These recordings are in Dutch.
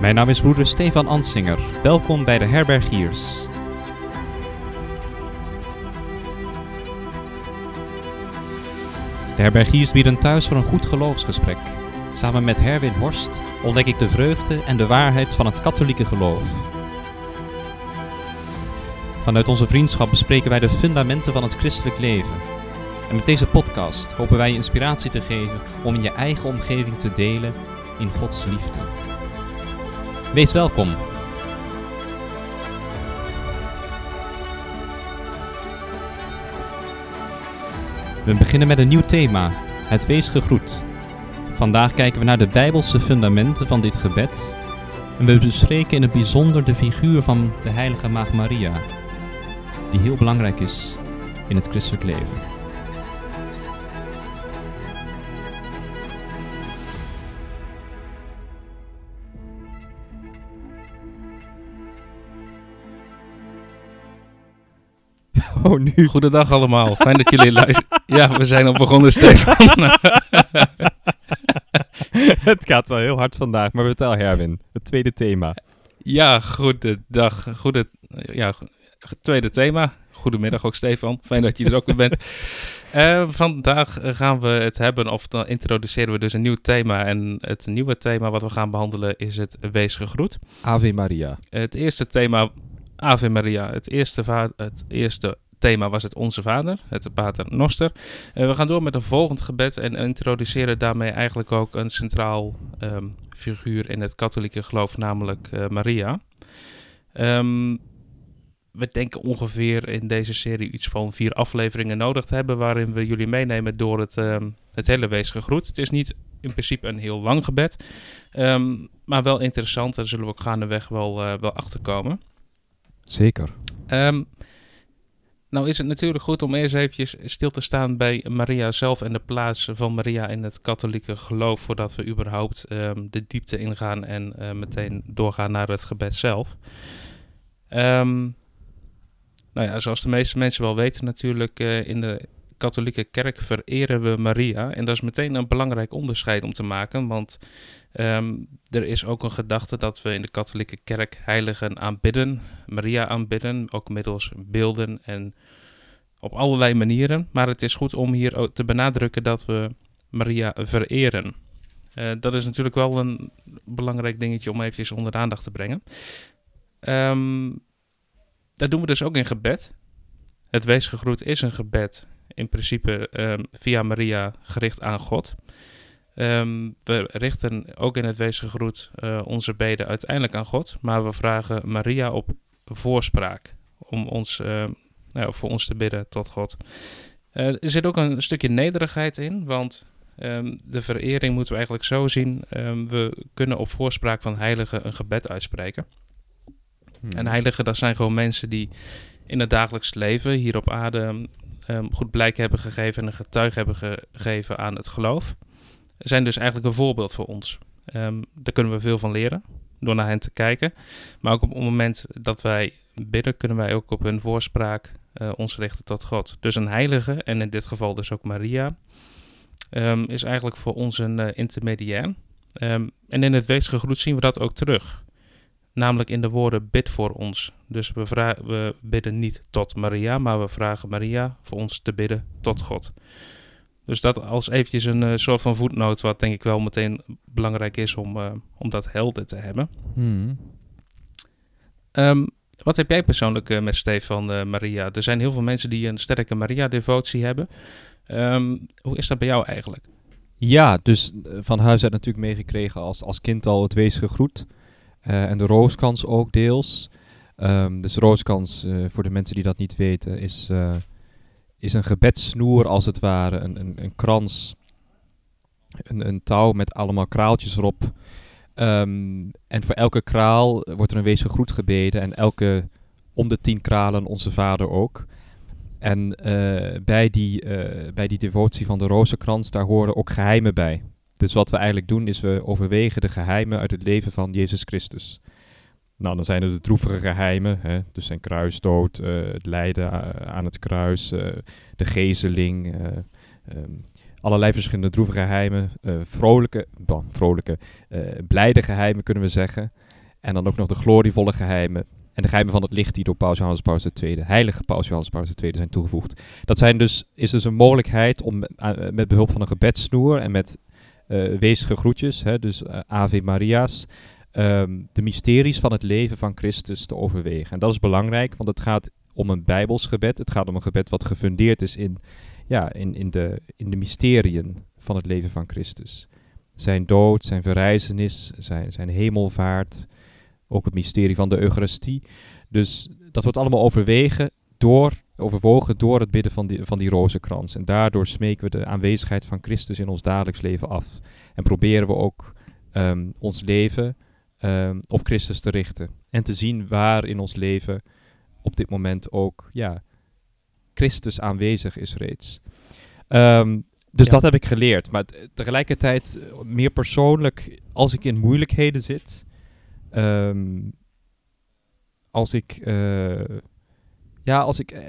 Mijn naam is broeder Stefan Ansinger. Welkom bij de Herbergiers. De Herbergiers bieden thuis voor een goed geloofsgesprek. Samen met Herwin Horst ontdek ik de vreugde en de waarheid van het katholieke geloof. Vanuit onze vriendschap bespreken wij de fundamenten van het christelijk leven. En met deze podcast hopen wij je inspiratie te geven om in je eigen omgeving te delen in Gods liefde. Wees welkom. We beginnen met een nieuw thema, het wees gegroet. Vandaag kijken we naar de bijbelse fundamenten van dit gebed en we bespreken in het bijzonder de figuur van de heilige maagd Maria, die heel belangrijk is in het christelijk leven. Oh, nu. Goedendag allemaal. Fijn dat jullie luisteren. Ja, we zijn al begonnen, Stefan. het gaat wel heel hard vandaag, maar vertel Herwin, het tweede thema. ja, goedendag. Goede, ja, tweede thema. Goedemiddag ook, Stefan. Fijn dat je er ook weer bent. Eh, vandaag gaan we het hebben, of dan introduceren we dus een nieuw thema. En het nieuwe thema wat we gaan behandelen is het Wees gegroet. Ave Maria. Het eerste thema, Ave Maria. Het eerste, va- het eerste thema was het Onze Vader, het Pater Noster. Eh, we gaan door met een volgend gebed en introduceren daarmee eigenlijk ook een centraal ehm, figuur in het katholieke geloof, namelijk eh, Maria. Ehm, we denken ongeveer in deze serie iets van vier afleveringen nodig te hebben, waarin we jullie meenemen door het, ehm, het hele wees gegroet. Het is niet in principe een heel lang gebed, maar wel interessant. Daar zullen we ook gaandeweg wel, eh, wel achterkomen. Zeker. Ehm, nou is het natuurlijk goed om eerst eventjes stil te staan bij Maria zelf en de plaats van Maria in het katholieke geloof, voordat we überhaupt ehm, de diepte ingaan en eh, meteen doorgaan naar het gebed zelf. Ehm, nou ja, zoals de meeste mensen wel weten natuurlijk, eh, in de katholieke kerk vereren we Maria. En dat is meteen een belangrijk onderscheid om te maken, want ehm, er is ook een gedachte dat we in de katholieke kerk heiligen aanbidden, Maria aanbidden, ook middels beelden en op allerlei manieren. Maar het is goed om hier te benadrukken dat we Maria vereren. Eh, dat is natuurlijk wel een belangrijk dingetje om eventjes onder de aandacht te brengen. Ehm, dat doen we dus ook in gebed. Het weesgegroet is een gebed, in principe ehm, via Maria gericht aan God. Ehm, we richten ook in het weesgegroet eh onze beden uiteindelijk aan God, maar we vragen Maria op voorspraak om ons, eh, nou, voor ons te bidden tot God. Eh, er zit ook een stukje nederigheid in, want ehm, de verering moeten we eigenlijk zo zien. ehm, we kunnen op voorspraak van heiligen een gebed uitspreken. En heiligen, dat zijn gewoon mensen die in het dagelijks leven hier op aarde goed blijk hebben gegeven en een getuige hebben ge- gegeven aan het geloof. Zijn dus eigenlijk een voorbeeld voor ons. Ehm, daar kunnen we veel van leren door naar hen te kijken. Maar ook op het moment dat wij bidden, kunnen wij ook op hun voorspraak eh, ons richten tot God. Dus een heilige, en in dit geval dus ook Maria, ehm, is eigenlijk voor ons een eh, intermediair. Ehm, en in het weesgegroet zien we dat ook terug. Namelijk in de woorden bid voor ons. Dus we, we bidden niet tot Maria, maar we vragen Maria voor ons te bidden tot God. Dus dat als eventjes een eh, soort van voetnoot, wat denk ik wel meteen belangrijk is om, eh, om dat helder te hebben. Hmm. Ehm, wat heb jij persoonlijk eh, met Stefan Maria? Er zijn heel veel mensen die een sterke Maria-devotie hebben. Ehm, hoe is dat bij jou eigenlijk? Ja, dus van huis uit natuurlijk meegekregen als, als kind al het wees gegroet. En de rooskans ook deels. Ehm, dus rooskans, voor de mensen die dat niet weten, is, is een gebedssnoer als het ware. Een, een, een krans, een, een touw met allemaal kraaltjes erop. Ehm, en voor elke kraal wordt er een wees gegroet gebeden. En elke om de tien kralen onze vader ook. En eh, bij, die, eh, bij die devotie van de rozenkrans, daar horen ook geheimen bij. Dus wat we eigenlijk doen, is we overwegen de geheimen uit het leven van Jezus Christus. Nou, dan zijn er de droevige geheimen, hè? dus zijn kruisdood, eh, het lijden a- aan het kruis, eh, de gezeling, eh, ehm, allerlei verschillende droevige geheimen, eh, vrolijke, bah, vrolijke, eh, blijde geheimen kunnen we zeggen. En dan ook nog de glorievolle geheimen. En de geheimen van het licht die door Paus Johannes Paulus II, heilige Paus Johannes Paulus II, zijn toegevoegd. Dat zijn dus, is dus een mogelijkheid om met, behulp van een gebedsnoer en met uh, groetjes, dus uh, Ave Maria's, um, de mysteries van het leven van Christus te overwegen. En dat is belangrijk, want het gaat om een bijbels gebed. Het gaat om een gebed wat gefundeerd is in, ja, in, in, de, in de mysteriën van het leven van Christus. Zijn dood, zijn verrijzenis, zijn, zijn hemelvaart, ook het mysterie van de Eucharistie. Dus dat wordt allemaal overwegen door, overwogen door het bidden van die, van die rozenkrans. En daardoor smeken we de aanwezigheid van Christus in ons dagelijks leven af. En proberen we ook um, ons leven um, op Christus te richten. En te zien waar in ons leven op dit moment ook ja, Christus aanwezig is reeds. Um, dus ja. dat heb ik geleerd. Maar tegelijkertijd, eh, meer persoonlijk, als ik in moeilijkheden zit, um, als ik, uh, ja, als ik, uh,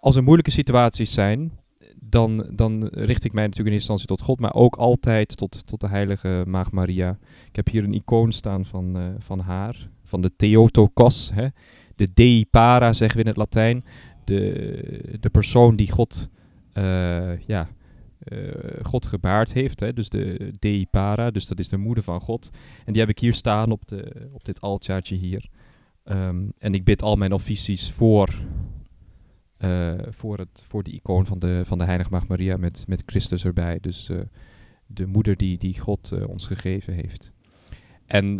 als er moeilijke situaties zijn, dan, dan richt ik mij natuurlijk in eerste instantie tot God, maar ook altijd tot, tot de heilige Maagd Maria. Ik heb hier een icoon staan van, uh, van haar, van de Theotokos, hè? de Dei Para zeggen we in het Latijn, de, de persoon die God, uh, ja, uh, God gebaard heeft. Hè? Dus de Dei Para, dus dat is de moeder van God. En die heb ik hier staan op, de, op dit altaartje hier. Um, en ik bid al mijn officies voor, uh, voor, het, voor de icoon van de, van de Heilige Maagd Maria met, met Christus erbij. Dus uh, de moeder die, die God ons gegeven heeft. En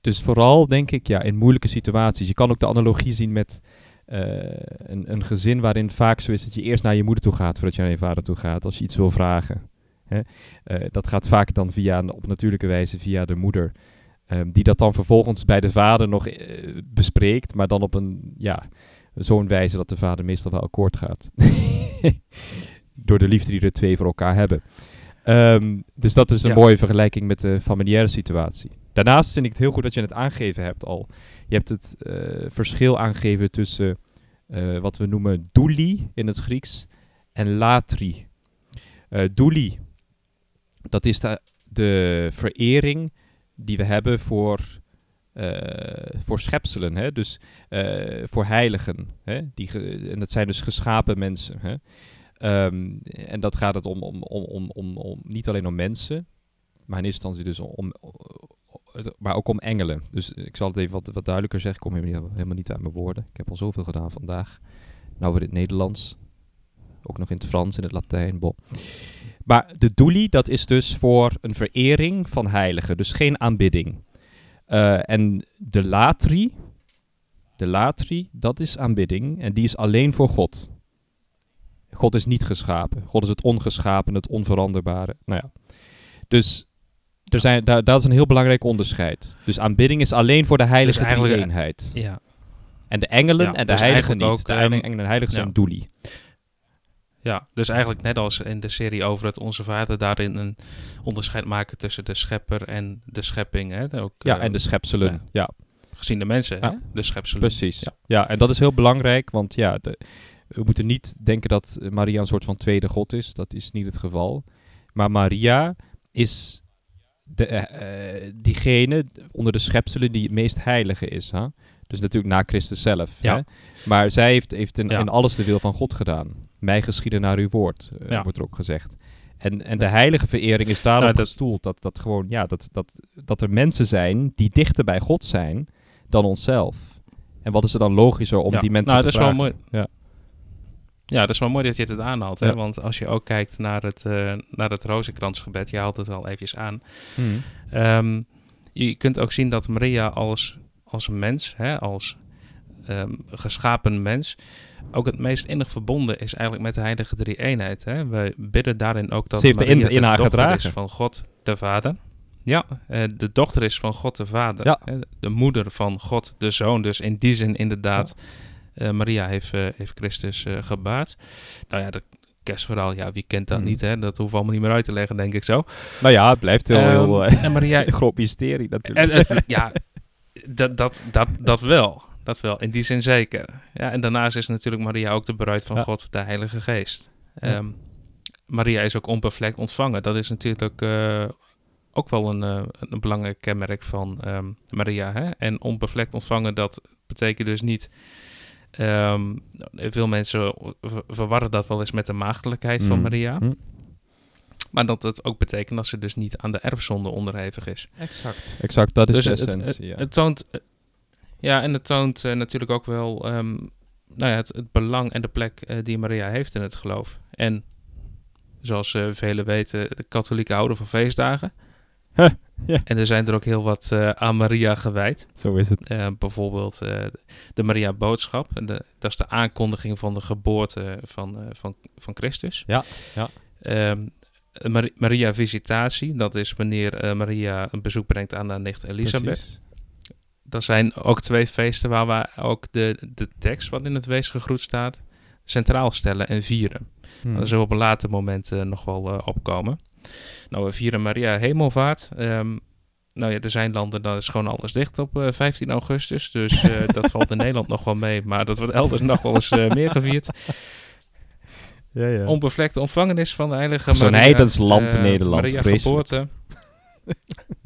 dus vooral denk ik, ja, in moeilijke situaties. Je kan ook de analogie zien met een, een, gezin waarin vaak zo is dat je eerst naar je moeder toe gaat voordat je naar je vader toe gaat als je iets wil vragen. Hè? Dat gaat vaak dan via, op natuurlijke wijze via de moeder. Um, die dat dan vervolgens bij de vader nog bespreekt, maar dan op een, ja, zo'n wijze dat de vader meestal wel akkoord gaat. Door de liefde die de twee voor elkaar hebben. Um, dus dat is een ja. mooie vergelijking met de familiaire situatie. Daarnaast vind ik het heel goed dat je het aangegeven hebt al. Je hebt het uh, verschil aangegeven tussen uh, wat we noemen douli in het Grieks en latri. Uh, douli, dat is de, de verering die we hebben voor, voor schepselen, hè? dus voor heiligen. Hè? Die en dat zijn dus geschapen mensen. Hè? Um, en dat gaat het om, om, om, om, om, om, niet alleen om mensen, maar in eerste instantie dus om, maar ook om engelen. Dus ik zal het even wat, wat duidelijker zeggen. Ik kom helemaal niet, aan mijn woorden. Ik heb al zoveel gedaan vandaag. Nou voor het Nederlands. Ook nog in het Frans, in het Latijn. Bon. Maar de douli, dat is dus voor een verering van heiligen. Dus geen aanbidding. Uh, en de latri, de latri, dat is aanbidding. En die is alleen voor God. God is niet geschapen. God is het ongeschapen, het onveranderbare. Nou ja. Dus er zijn, daar, dat is een heel belangrijk onderscheid. Dus aanbidding is alleen voor de heilige dus eenheid. Ja. En de engelen ja, en de dus heiligen niet. Ook, de engelen en heiligen zijn ja. doelie. Ja, dus eigenlijk net als in de serie over het Onze Vader, daarin een onderscheid maken tussen de schepper en de schepping. Hè? Ook, ja, en de schepselen, ja. ja. Gezien de mensen, ja. Hè? de schepselen. Precies, ja. ja. en dat is heel belangrijk, want ja, de, we moeten niet denken dat Maria een soort van tweede god is. Dat is niet het geval. Maar Maria is de, uh, diegene onder de schepselen die het meest heilige is. Hè? Dus natuurlijk na Christus zelf. Ja. Hè? Maar zij heeft, heeft in, ja. in, alles de wil van God gedaan. Mij geschieden naar uw woord, uh, ja. wordt er ook gezegd. En, en de heilige verering is daarop nou, dat, gestoeld. Dat, dat, gewoon, ja, dat, dat, dat er mensen zijn die dichter bij God zijn dan onszelf. En wat is er dan logischer om die mensen nou, te vragen? Dat is wel mooi. Ja. Ja, dat is wel mooi dat je het aanhaalt. Hè? Ja. Want als je ook kijkt naar het, uh, naar het rozenkransgebed, je haalt het wel eventjes aan. Hmm. Um, je kunt ook zien dat Maria als, als mens, hè, als um, geschapen mens, ook het meest innig verbonden is eigenlijk met de heilige drie-eenheid. Hè? We bidden daarin ook dat Ze heeft Maria in, in de haar dochter gedragen. is van God de Vader. Ja, de dochter is van God de Vader. Ja. De moeder van God de Zoon. Dus in die zin inderdaad... Ja. Uh, Maria heeft, uh, heeft Christus uh, gebaard. Nou ja, de kerstverhaal, ja, wie kent dat mm. niet, hè? Dat we allemaal niet meer uit te leggen, denk ik zo. Nou ja, het blijft heel, Ehm, heel uh, en Maria, een groot mysterie natuurlijk. en, ja, dat, dat, dat, dat wel. Dat wel, in die zin zeker. Ja, en daarnaast is natuurlijk Maria ook de bruid van Ja. God, de Heilige Geest. Ja. Ehm, Maria is ook onbevlekt ontvangen. Dat is natuurlijk uh, ook wel een, eh, een belangrijk kenmerk van ehm, Maria. Hè? En onbevlekt ontvangen, dat betekent dus niet... ehm, veel mensen ver- verwarren dat wel eens met de maagdelijkheid van Mm. Maria. Mm. Maar dat het ook betekent dat ze dus niet aan de erfzonde onderhevig is. Exact. Exact, dat is Dus de het- het- ja. Het toont, eh, ja, en het toont eh, natuurlijk ook wel ehm, nou ja, het, het belang en de plek eh, die Maria heeft in het geloof. En zoals eh, velen weten, de katholieken houden van feestdagen. Huh, ja. En er zijn er ook heel wat aan Maria gewijd. Zo is het. Bijvoorbeeld de Maria Boodschap. De, dat is de aankondiging van de geboorte van, van, van Christus. Ja, ja. Ehm, Mar- Maria Visitatie, dat is wanneer Maria een bezoek brengt aan haar nicht Elisabeth. Er zijn ook twee feesten waar we ook de, de tekst wat in het wees gegroet staat centraal stellen en vieren. Hmm. Daar zullen we op een later moment eh, nog wel eh, opkomen. Nou, we vieren Maria Hemelvaart. Ehm, nou ja, er zijn landen, daar is gewoon alles dicht op eh, 15 augustus. Dus eh, dat valt in Nederland nog wel mee. Maar dat wordt elders nog wel eens eh, meer gevierd. ja, ja. Onbevlekte ontvangenis van de heilige Zo'n Maria. heidens land eh, Nederland, Maria vreselijk. geboorte.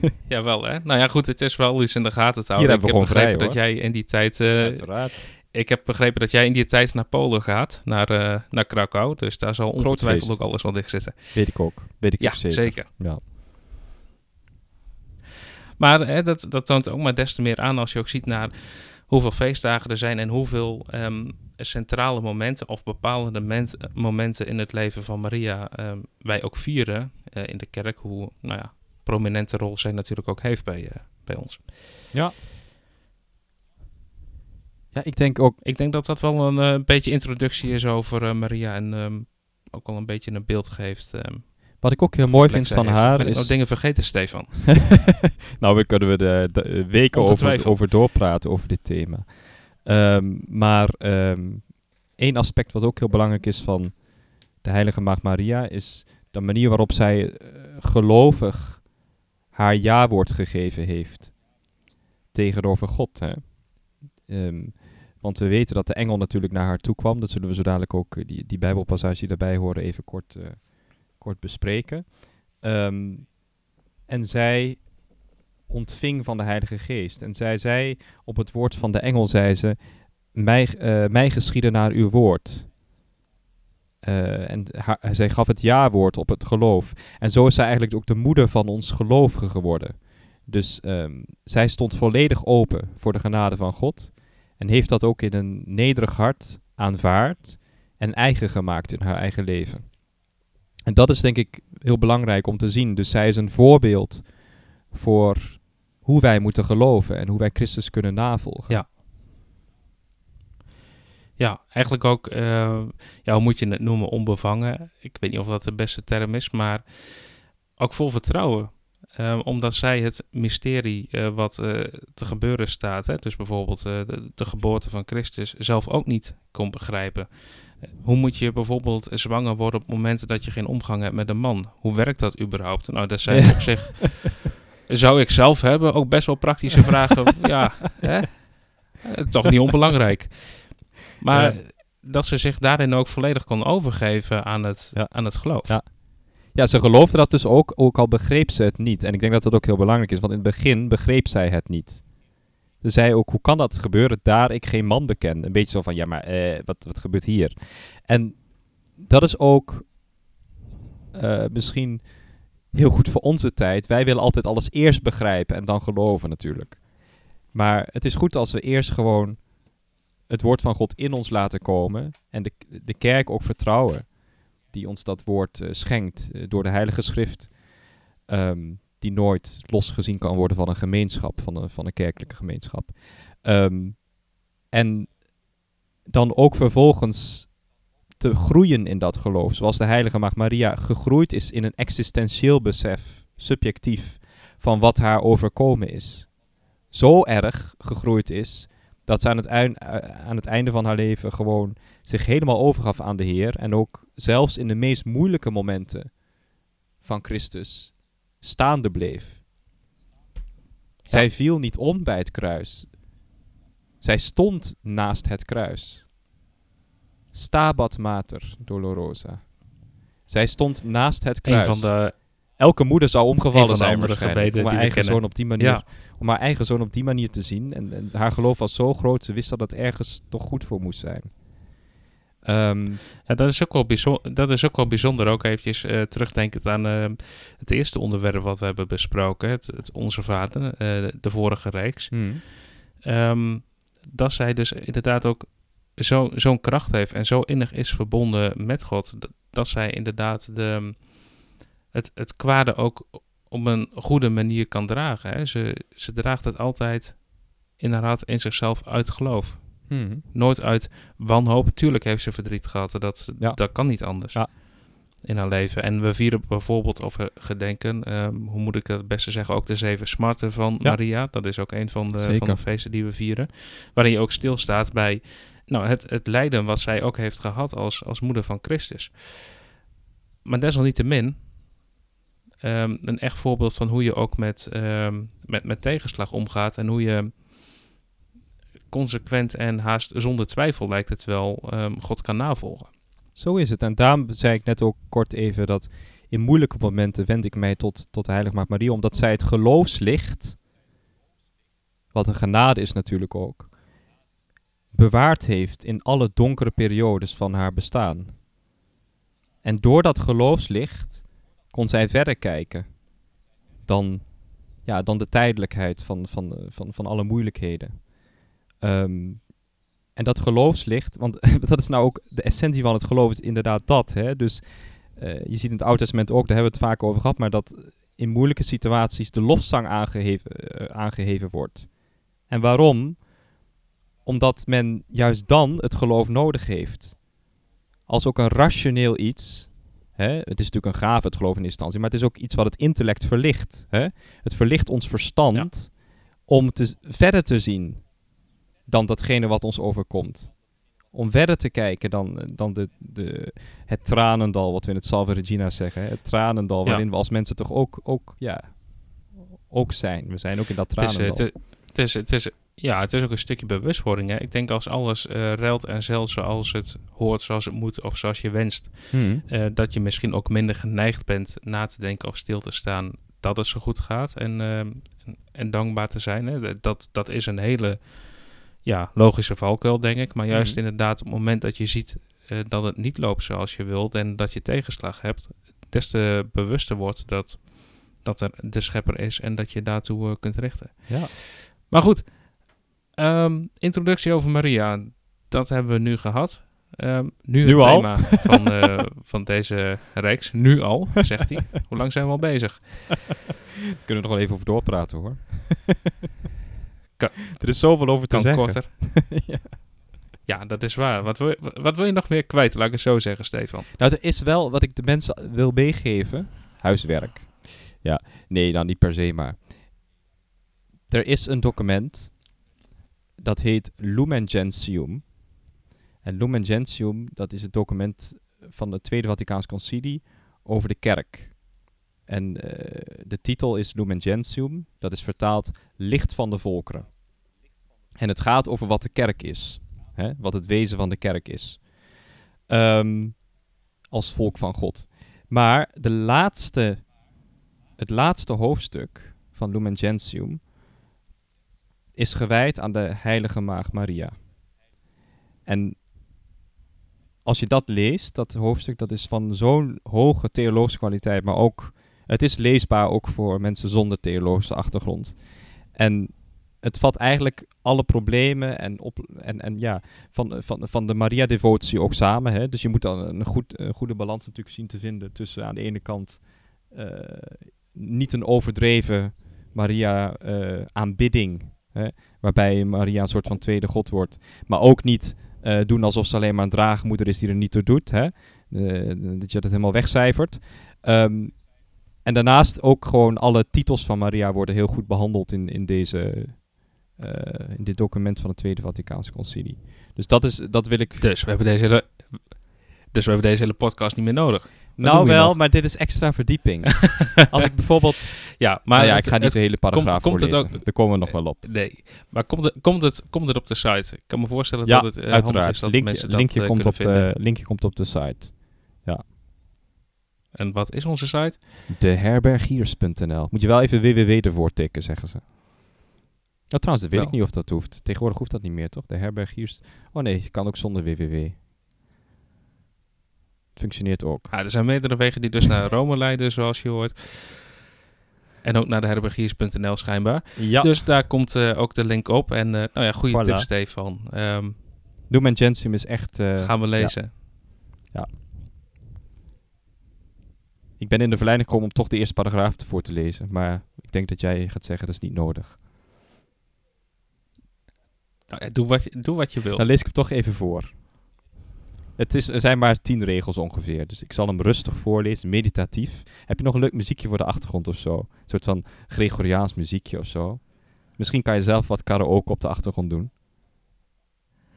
Jawel, hè? Nou ja, goed, het is wel iets in de gaten te houden. we ik heb vrij, begrepen dat jij in die tijd... eh, Uiteraard. ik heb begrepen dat jij in die tijd naar Polen gaat, naar, eh, naar Krakau. Dus daar zal ongetwijfeld ook alles wel dicht zitten. Weet ik ook. Weet ik Ja, zeker. zeker. Ja. Maar hè, dat, dat toont ook maar des te meer aan als je ook ziet naar hoeveel feestdagen er zijn en hoeveel ehm, centrale momenten of bepalende ment- momenten in het leven van Maria ehm, wij ook vieren eh, in de kerk. Hoe nou ja, prominente rol zij natuurlijk ook heeft bij, eh, bij ons. ja, ik denk ook... Ik denk dat dat wel een eh, beetje introductie is over eh, Maria en ehm, ook wel een beetje een beeld geeft. ehm, Wat ik ook heel mooi vind van heeft. haar Ben is... dingen vergeten, Stefan? nou, we kunnen we de, de, weken over, over doorpraten over dit thema. Ehm, maar één aspect wat ook heel belangrijk is van de heilige maagd Maria... is de manier waarop zij gelovig haar ja-woord gegeven heeft tegenover God. Hè? Ehm, want we weten dat de engel natuurlijk naar haar toe kwam. Dat zullen we zo dadelijk ook, eh, die, die bijbelpassage daarbij horen, even kort, eh, kort bespreken. Ehm, en zij ontving van de Heilige Geest. En zij zei op het woord van de engel, zei ze, mij, eh, mij geschieden naar uw woord. Eh, en zij gaf het ja-woord op het geloof. En zo is zij eigenlijk ook de moeder van ons gelovigen geworden. Dus ehm, zij stond volledig open voor de genade van God. En heeft dat ook in een nederig hart aanvaard en eigen gemaakt in haar eigen leven. En dat is denk ik heel belangrijk om te zien. Dus zij is een voorbeeld voor hoe wij moeten geloven en hoe wij Christus kunnen navolgen. Ja. Ja, eigenlijk ook, eh, ja, hoe moet je het noemen, onbevangen. Ik weet niet of dat de beste term is, maar ook vol vertrouwen. Eh, omdat zij het mysterie eh, wat eh, te gebeuren staat, hè, dus bijvoorbeeld de, de geboorte van Christus, zelf ook niet kon begrijpen. Hoe moet je bijvoorbeeld zwanger worden op momenten dat je geen omgang hebt met een man? Hoe werkt dat überhaupt? Nou, dat zijn Ja. op zich, zou ik zelf hebben, ook best wel praktische vragen. ja, hè? Toch niet onbelangrijk. Maar dat ze zich daarin ook volledig kon overgeven aan het, Ja. aan het geloof. Ja. Ja, ze geloofde dat dus ook, ook al begreep ze het niet. En ik denk dat dat ook heel belangrijk is, want in het begin begreep zij het niet. Ze zei ook, hoe kan dat gebeuren daar ik geen man beken? Een beetje zo van, ja, maar eh, wat, wat gebeurt hier? En dat is ook eh, misschien heel goed voor onze tijd. Wij willen altijd alles eerst begrijpen en dan geloven natuurlijk. Maar het is goed als we eerst gewoon het woord van God in ons laten komen en de, de kerk ook vertrouwen die ons dat woord eh, schenkt eh, door de Heilige Schrift, ehm, die nooit losgezien kan worden van een gemeenschap, van een, van een kerkelijke gemeenschap. Ehm, en dan ook vervolgens te groeien in dat geloof, zoals de Heilige Maagd Maria gegroeid is in een existentieel besef, subjectief, van wat haar overkomen is. Zo erg gegroeid is dat ze aan het, eh, aan het einde van haar leven gewoon zich helemaal overgaf aan de Heer en ook zelfs in de meest moeilijke momenten van Christus staande bleef. Zij viel niet om bij het kruis. Zij stond naast het kruis. Stabat mater dolorosa. Zij stond naast het Een kruis. van de elke moeder zou omgevallen zijn waarschijnlijk. Om haar eigen zoon op die manier, Ja. om haar eigen zoon op die manier te zien. En, en haar geloof was zo groot, ze wist dat het ergens toch goed voor moest zijn. Ehm, Ja, dat is ook wel, bijzonder, dat is ook wel bijzonder. Ook eventjes eh, terugdenkend aan eh, het eerste onderwerp wat we hebben besproken. Het, het Onze Vader, eh, de vorige reeks. hmm. Ehm, dat zij dus inderdaad ook zo- zo'n kracht heeft en zo innig is verbonden met God. Dat zij inderdaad de, het, het kwade ook op een goede manier kan dragen. Hè. Ze, ze draagt het altijd in haar hart in zichzelf uit geloof. Hmm. Nooit uit wanhoop. Tuurlijk heeft ze verdriet gehad. Dat, Ja. dat kan niet anders Ja. in haar leven. En we vieren bijvoorbeeld of we gedenken, ehm, hoe moet ik het beste zeggen, ook de zeven smarten van Ja. Maria. Dat is ook een van de, Zeker. van de feesten die we vieren. Waarin je ook stilstaat bij nou, het, het lijden wat zij ook heeft gehad als, als moeder van Christus. Maar desalniettemin, ehm een echt voorbeeld van hoe je ook met, ehm, met, met tegenslag omgaat en hoe je consequent en haast zonder twijfel lijkt het wel ehm, God kan navolgen. Zo is het. En daarom zei ik net ook kort even dat in moeilijke momenten wend ik mij tot, tot de Heilige Maria, omdat zij het geloofslicht, wat een genade is natuurlijk ook, bewaard heeft in alle donkere periodes van haar bestaan. En door dat geloofslicht kon zij verder kijken dan, ja, dan de tijdelijkheid van, van, van, van alle moeilijkheden. Ehm, en dat geloofslicht, want dat is nou ook de essentie van het geloof, is inderdaad dat. Hè? Dus eh, je ziet in het Oude Testament ook, daar hebben we het vaak over gehad, maar dat in moeilijke situaties de lofzang aangeheven, eh, aangeheven wordt. En waarom? Omdat men juist dan het geloof nodig heeft. Als ook een rationeel iets. Hè? Het is natuurlijk een gave, het geloof in instantie, maar het is ook iets wat het intellect verlicht. Hè? Het verlicht ons verstand om te, verder te zien dan datgene wat ons overkomt. Om verder te kijken dan, dan de, de, het tranendal, wat we in het Salve Regina zeggen. hè. Het tranendal Ja. waarin we als mensen toch ook, ook, ja, ook zijn. We zijn ook in dat Het is, tranendal. het, het is, het is, ja, het is ook een stukje bewustwording. Hè? Ik denk als alles eh ruilt en zeilt zoals het hoort, zoals het moet of zoals je wenst, Hmm. eh, dat je misschien ook minder geneigd bent na te denken of stil te staan dat het zo goed gaat en, eh, en, en dankbaar te zijn. Hè? Dat, dat is een hele ja, logische valkuil, denk ik. Maar juist Mhm. inderdaad op het moment dat je ziet dat het niet loopt zoals je wilt en dat je tegenslag hebt, des te bewuster wordt dat, dat er de schepper is en dat je daartoe kunt richten. Ja. Maar goed, ehm, introductie over Maria, dat hebben we nu gehad. Ehm, nu, Nu het al? thema van, eh, van deze reeks. Nu al, zegt hij. Hoe lang zijn we al bezig? Kunnen we nog wel even over doorpraten hoor. Ka- er is zoveel over te Kan zeggen. korter. ja. Ja, dat is waar. Wat wil, je, wat wil je nog meer kwijt? Laat ik het zo zeggen, Stefan. Nou, er is wel wat ik de mensen wil meegeven. Huiswerk. Ja, nee, dan niet per se, maar. Er is een document. Dat heet Lumen Gentium. En Lumen Gentium, dat is het document van het Tweede Vaticaans Concilie over de kerk. En eh, de titel is Lumen Gentium. Dat is vertaald Licht van de Volkeren. En het gaat over wat de kerk is. Hè? Wat het wezen van de kerk is. Ehm, als volk van God. Maar de laatste, het laatste hoofdstuk van Lumen Gentium is gewijd aan de heilige maagd Maria. En als je dat leest, dat hoofdstuk, dat is van zo'n hoge theologische kwaliteit, maar ook, het is leesbaar ook voor mensen zonder theologische achtergrond. En het vat eigenlijk alle problemen en, op, en, en ja, van, van, van de Maria-devotie ook samen. Hè? Dus je moet dan een, goed, goede balans natuurlijk zien te vinden tussen aan de ene kant eh, niet een overdreven Maria-aanbidding, hè? waarbij Maria een soort van tweede god wordt, maar ook niet eh, doen alsof ze alleen maar een draagmoeder is die er niet toe doet, hè? Eh, dat je dat helemaal wegcijfert. Ehm, en daarnaast ook gewoon alle titels van Maria worden heel goed behandeld in, in deze eh, in dit document van het Tweede Vaticaanse Concilie. Dus dat, is, dat wil ik... Dus we hebben deze hele, dus we hebben deze hele podcast niet meer nodig. Nou wel, maar dit is extra verdieping. Als ik bijvoorbeeld... Ja, maar Maar ja, het- ik ga niet de hele paragraaf komt het voorlezen. ook- Daar komen we nog wel op. Nee, maar komt het, komt, het, komt het op de site? Ik kan me voorstellen Ja, dat het eh, handig is uiteraard. dat Linkje, mensen dat linkje, eh, komt op vinden. de, linkje komt op de site. Ja. En wat is onze site? Deherbergiers.nl. Moet je wel even www ervoor tikken, zeggen ze. Nou, trouwens, dat weet Wel. ik niet of dat hoeft. Tegenwoordig hoeft dat niet meer, toch? De herbergiers. Oh nee, je kan ook zonder www. Functioneert ook. Er zijn meerdere wegen die dus naar Rome leiden, zoals je hoort. En ook naar de herbergiers.nl schijnbaar. Ja. Dus daar komt eh, ook de link op. En eh, nou ja, goede Voilà. tip Stefan. Ehm, Lumen Gentium is echt... eh, gaan we lezen. Ik ben in de verleiding gekomen om toch de eerste paragraaf ervoor te lezen. Maar ik denk dat jij gaat zeggen, dat is niet nodig. Nou, ja, doe, wat je, doe wat je wilt. Dan lees ik hem toch even voor. Het is, er zijn maar tien regels ongeveer. Dus ik zal hem rustig voorlezen, meditatief. Heb je nog een leuk muziekje voor de achtergrond of zo? Een soort van Gregoriaans muziekje of zo? Misschien kan je zelf wat karaoke op de achtergrond doen.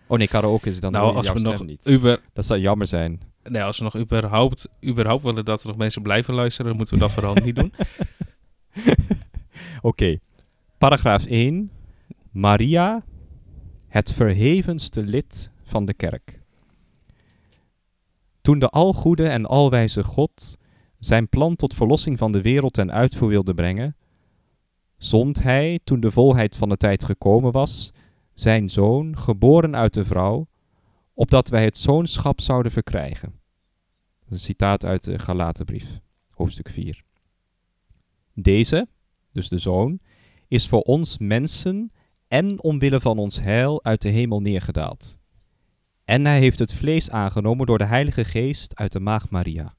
Oh nee, karaoke is dan nou, als we nog niet. Uber, Dat zou jammer zijn. nee, als we nog überhaupt, überhaupt willen dat er nog mensen blijven luisteren, dan moeten we dat vooral niet doen. Oké, paragraaf 1. Maria, het verhevenste lid van de kerk. Toen de algoede en alwijze God zijn plan tot verlossing van de wereld ten uitvoer wilde brengen, zond hij, toen de volheid van de tijd gekomen was, zijn zoon, geboren uit de vrouw, opdat wij het zoonschap zouden verkrijgen. Een citaat uit de Galatenbrief, hoofdstuk 4. Deze, dus de zoon, is voor ons mensen en omwille van ons heil uit de hemel neergedaald. En hij heeft het vlees aangenomen door de Heilige Geest uit de Maagd Maria.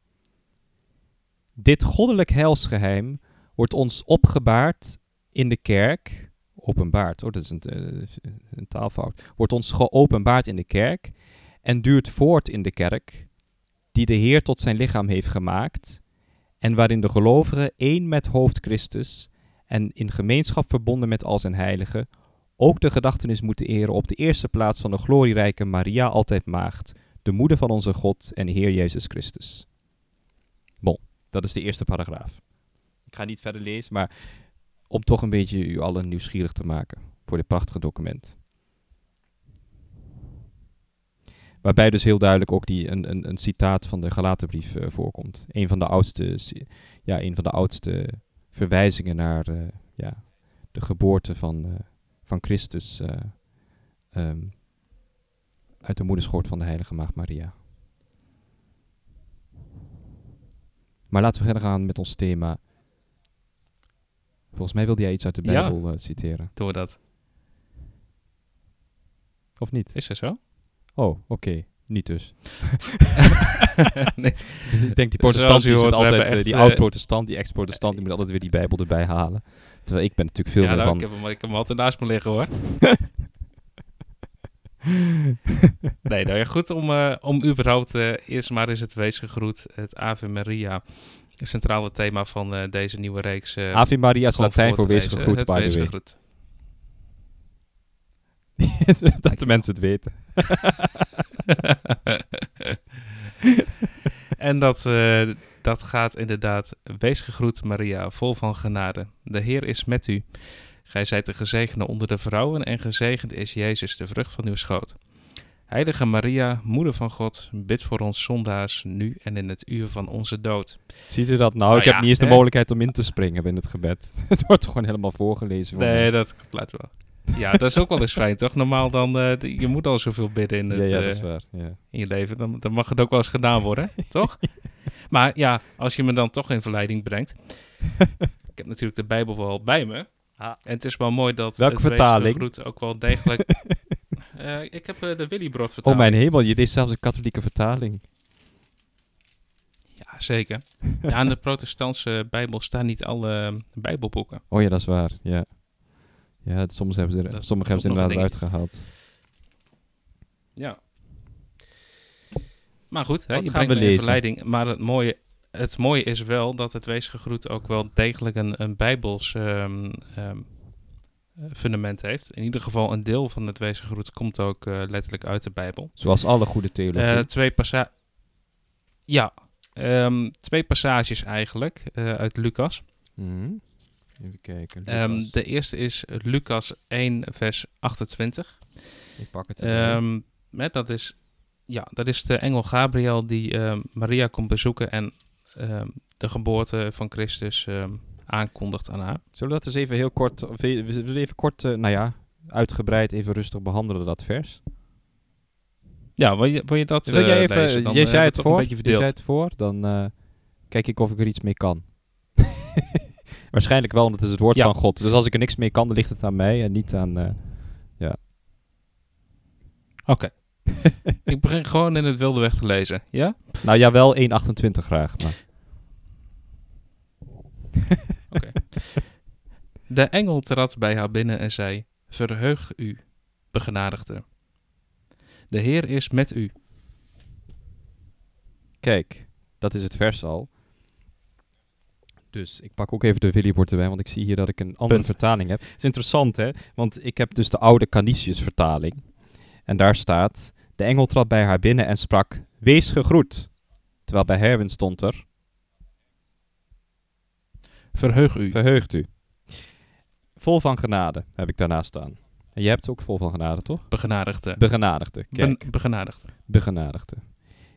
Dit goddelijk heilsgeheim wordt ons opgebaard in de kerk, openbaard, oh dat is een, eh, een taalfout, wordt ons geopenbaard in de kerk en duurt voort in de kerk, die de Heer tot zijn lichaam heeft gemaakt, en waarin de gelovigen één met hoofd Christus en in gemeenschap verbonden met al zijn heiligen, ook de gedachtenis moeten eren op de eerste plaats van de glorierijke Maria altijd maagd, de moeder van onze God en Heer Jezus Christus. Bon, dat is de eerste paragraaf. Ik ga niet verder lezen, maar om toch een beetje u allen nieuwsgierig te maken voor dit prachtige document. Waarbij dus heel duidelijk ook die, een, een, een citaat van de Galatenbrief eh, voorkomt. Een van de oudste, ja, een van de oudste verwijzingen naar eh, ja, de geboorte van, eh, van Christus eh, ehm, uit de moederschoot van de heilige maagd Maria. Maar laten we verder gaan met ons thema. Volgens mij wilde jij iets uit de. Bijbel eh, citeren, Doen we dat. of niet? Is dat zo? Oh, oké. Niet dus. nee. Dus ik denk die Zoals protestant die, altijd, eh, echt, die eh, oud-protestant, die ex-protestant, die moet altijd weer die Bijbel erbij halen. Terwijl ik ben natuurlijk veel ja, meer nou, van... ik, heb hem, ik heb hem altijd naast me liggen hoor. Nee, nou ja, goed om, eh, om überhaupt eh, eerst maar eens het wees gegroet, het Ave Maria, het centrale thema van eh, deze nieuwe reeks. Ave Maria is Latijn voor wees gegroet, by the wees way. gegroet. dat de mensen het weten. en dat, dat gaat inderdaad, wees gegroet Maria, vol van genade. De Heer is met u. Gij zijt de gezegende onder de vrouwen en gezegend is Jezus, de vrucht van uw schoot. Heilige Maria, moeder van God, bid voor ons zondaars, nu en in het uur van onze dood. Ziet u dat nou? Nou ik heb niet eens de hè? mogelijkheid om in te springen in het gebed. het wordt gewoon helemaal voorgelezen. voor Nee, dat laten we. Ja, dat is ook wel eens fijn, toch? Normaal dan, eh, je moet al zoveel bidden in, het, ja, eh, dat is waar. In je leven. Dan, dan mag het ook wel eens gedaan worden, toch? Maar ja, als je me dan toch in verleiding brengt. ik heb natuurlijk de Bijbel wel bij me. Ah. En het is wel mooi dat Welke vertaling? ook wel degelijk... Eh, ik heb eh, de Willybrod Oh vertaling. mijn hemel, je leest zelfs een katholieke vertaling. Ja, zeker. Ja, in de protestantse Bijbel staan niet alle eh, Bijbelboeken. Oh ja, dat is waar. Ja, ja het- soms hebben ze, er, sommige hebben ze inderdaad uitgehaald. Ja. Maar goed, hè, je brengt lezen? verleiding. Maar het mooie, het mooie is wel dat het weesgegroet ook wel degelijk een, een bijbels ehm, ehm, eh, fundament heeft. In ieder geval een deel van het weesgegroet komt ook eh, letterlijk uit de Bijbel. Zoals alle goede theologie. Eh, twee passa Ja, ehm, twee passages eigenlijk eh, uit Lucas. Mhm. Even kijken. Lucas. de eerste is Lucas 1, vers 28. ik pak het hè, dat, is, ja, dat is de engel Gabriel die ehm, Maria komt bezoeken. En ehm, de geboorte van Christus ehm, aankondigt aan haar. Zullen we dat eens even heel kort, even kort, eh, nou ja, uitgebreid even rustig behandelen, dat vers? Ja, wil je, wil je dat Wil jij eh, even, lezen? Dan, jij eh, zei hebben het voor, zei het voor, dan kijk ik of ik er iets mee kan. Waarschijnlijk wel, want het is het woord Ja. van God. Dus als ik er niks mee kan, dan ligt het aan mij en niet aan... eh, Oké. ik begin gewoon in het wilde weg te lezen. Ja? nou ja, wel 1,28 graag, maar... Oké. De engel trad bij haar binnen en zei: Verheug u, begenadigde. De Heer is met u. Kijk, dat is het vers al. Dus ik pak ook even de Willybord erbij, want ik zie hier dat ik een andere Punt. vertaling heb. Het is interessant, hè? Want ik heb dus de oude Canisius vertaling. En daar staat, de engel trad bij haar binnen en sprak, wees gegroet. Terwijl bij Herwin stond er, Verheug u. verheugt u. Vol van genade heb ik daarnaast staan. En je hebt ook vol van genade, toch? Begenadigde. Begenadigde, kijk. Ben- begenadigde. begenadigde.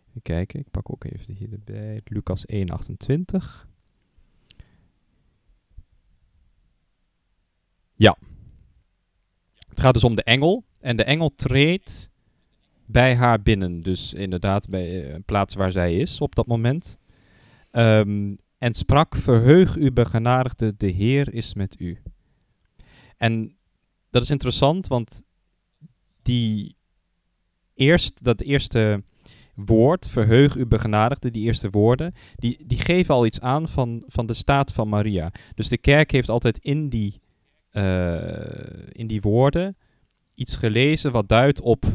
Even kijken, ik pak ook even hier erbij. Lucas 1,28. Ja. Het gaat dus om de engel. En de engel treedt bij haar binnen. Dus inderdaad bij eh, een plaats waar zij is op dat moment. Ehm, en sprak, verheug u begenadigde, de Heer is met u. En dat is interessant, want die eerst, dat eerste woord, verheug u begenadigde, die eerste woorden, die, die geven al iets aan van, van de staat van Maria. Dus de kerk heeft altijd in die, eh, in die woorden iets gelezen wat duidt op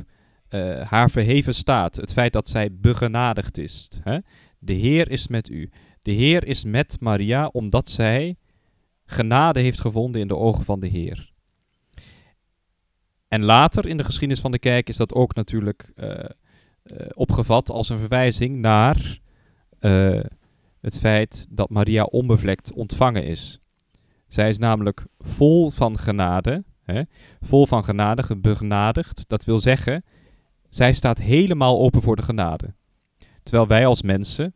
eh, haar verheven staat. Het feit dat zij begenadigd is. Hè? De Heer is met u. De Heer is met Maria omdat zij genade heeft gevonden in de ogen van de Heer. En later in de geschiedenis van de kerk is dat ook natuurlijk eh, eh, opgevat als een verwijzing naar het feit dat Maria onbevlekt ontvangen is. Zij is namelijk vol van genade, hè, vol van genade, begenadigd. Dat wil zeggen, zij staat helemaal open voor de genade. Terwijl wij als mensen,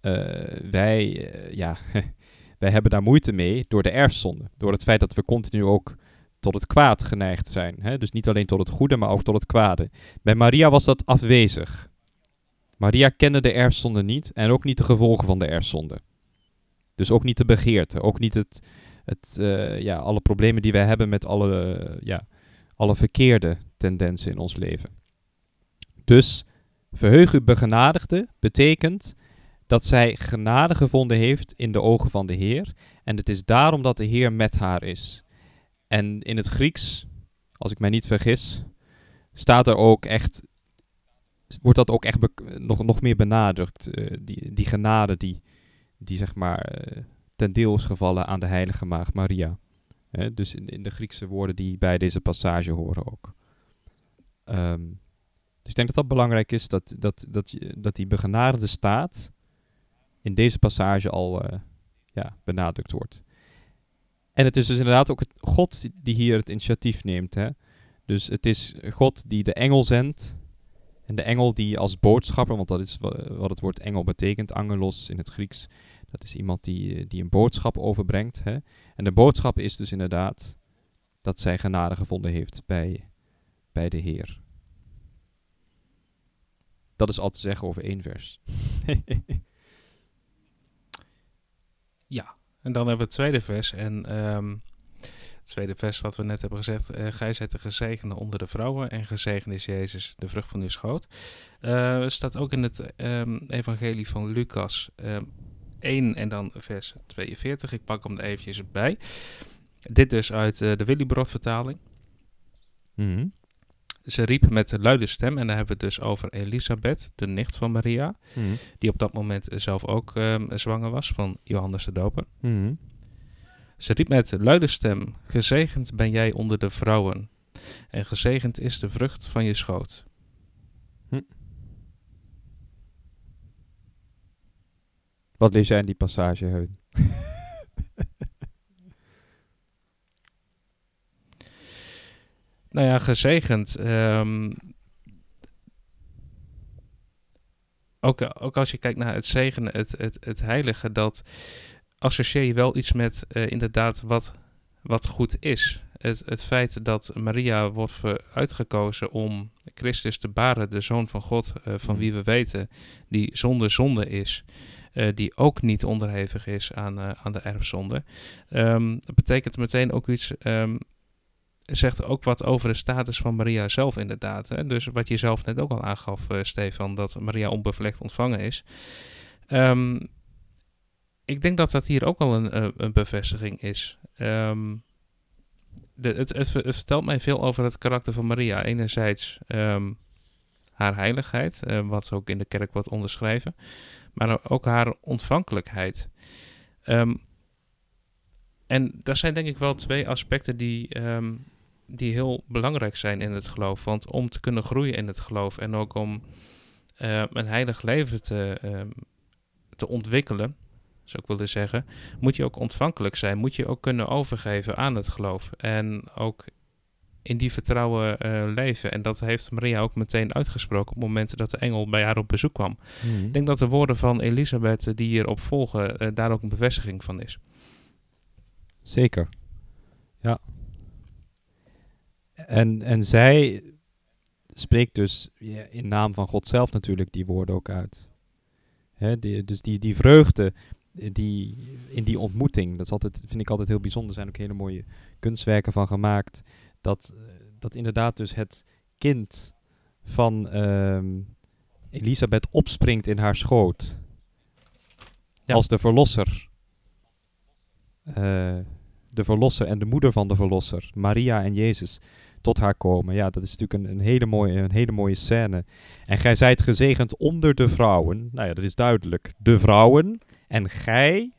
eh, wij, eh, ja, wij hebben daar moeite mee door de erfzonde. Door het feit dat we continu ook tot het kwaad geneigd zijn. Hè? Dus niet alleen tot het goede, maar ook tot het kwade. Bij Maria was dat afwezig. Maria kende de erfzonde niet en ook niet de gevolgen van de erfzonde. Dus ook niet de begeerte, ook niet het, het, eh, ja, alle problemen die wij hebben met alle, ja, alle verkeerde tendensen in ons leven. Dus verheug u begenadigde betekent dat zij genade gevonden heeft in de ogen van de Heer. En het is daarom dat de Heer met haar is. En in het Grieks, als ik mij niet vergis, staat er ook echt, wordt dat ook echt nog, nog meer benadrukt. eh, die, die genade die, die zeg maar eh, ten deel is gevallen aan de heilige maagd Maria. Dus in, in de Griekse woorden die bij deze passage horen ook. Ehm, dus ik denk dat dat belangrijk is, dat, dat, dat, dat die begenadigde staat in deze passage al eh, ja, benadrukt wordt. En het is dus inderdaad ook het God die hier het initiatief neemt. Hè? Dus het is God die de engel zendt. En de engel die als boodschapper, want dat is wa- wat het woord engel betekent, angelos in het Grieks. Dat is iemand die, die een boodschap overbrengt. Hè? En de boodschap is dus inderdaad dat zij genade gevonden heeft bij, bij de Heer. Dat is al te zeggen over één vers. En dan hebben we het tweede vers. En ehm, het tweede vers wat we net hebben gezegd. eh gij zijt de gezegende onder de vrouwen. En gezegend is Jezus, de vrucht van uw schoot. Eh staat ook in het ehm, evangelie van Lucas ehm 1 en dan vers 42. Ik pak hem er eventjes bij. Dit dus uit eh, de Willibrod vertaling. Mhm. Ze riep met luide stem. En dan hebben we het dus over Elisabeth, de nicht van Maria. Mhm. Die op dat moment zelf ook ehm, zwanger was van Johannes de Doper. Mhm. Ze riep met luide stem: Gezegend ben jij onder de vrouwen, en gezegend is de vrucht van je schoot. Wat lees jij in die passage, Heun? Nou ja, gezegend. ehm, ook, ook als je kijkt naar het zegenen, het, het, het heilige, dat associeer je wel iets met eh, inderdaad wat, wat goed is. Het, het feit dat Maria wordt uitgekozen om Christus te baren, de Zoon van God, eh, van Mm. wie we weten, die zonder zonde is, eh, die ook niet onderhevig is aan, aan de erfzonde. Ehm, dat betekent meteen ook iets, ehm, zegt ook wat over de status van Maria zelf inderdaad. Hè? Dus wat je zelf net ook al aangaf, eh, Stefan, dat Maria onbevlekt ontvangen is. Ehm, ik denk dat dat hier ook al een, eh, een bevestiging is. Ehm, het, het, ver- het vertelt mij veel over het karakter van Maria. Enerzijds ehm, haar heiligheid, eh, wat ook in de kerk wordt onderschreven, maar ook haar ontvankelijkheid. En dat zijn denk ik wel twee aspecten die, die heel belangrijk zijn in het geloof. Want om te kunnen groeien in het geloof en ook om eh, een heilig leven te, ehm, te ontwikkelen, zou ik willen zeggen, moet je ook ontvankelijk zijn. Moet je ook kunnen overgeven aan het geloof. En ook in die vertrouwen eh, leven. En dat heeft Maria ook meteen uitgesproken op het moment dat de engel bij haar op bezoek kwam. Ik denk dat de woorden van Elisabeth die hierop volgen, eh, daar ook een bevestiging van is. Zeker. Ja. En, en zij spreekt dus ja, in naam van God zelf natuurlijk die woorden ook uit. Hè, die, dus die, die vreugde eh, die, in die ontmoeting, dat is altijd, vind ik altijd heel bijzonder. Er zijn ook hele mooie kunstwerken van gemaakt. Dat, eh, dat inderdaad dus het kind van ehm, Elisabeth opspringt in haar schoot. Ja. Als de verlosser. Eh, de verlosser en de moeder van de verlosser, Maria en Jezus, tot haar komen. Ja, dat is natuurlijk een, een, hele, mooie, een hele mooie scène. En gij zijt gezegend onder de vrouwen. Nou ja, dat is duidelijk. De vrouwen. En gij,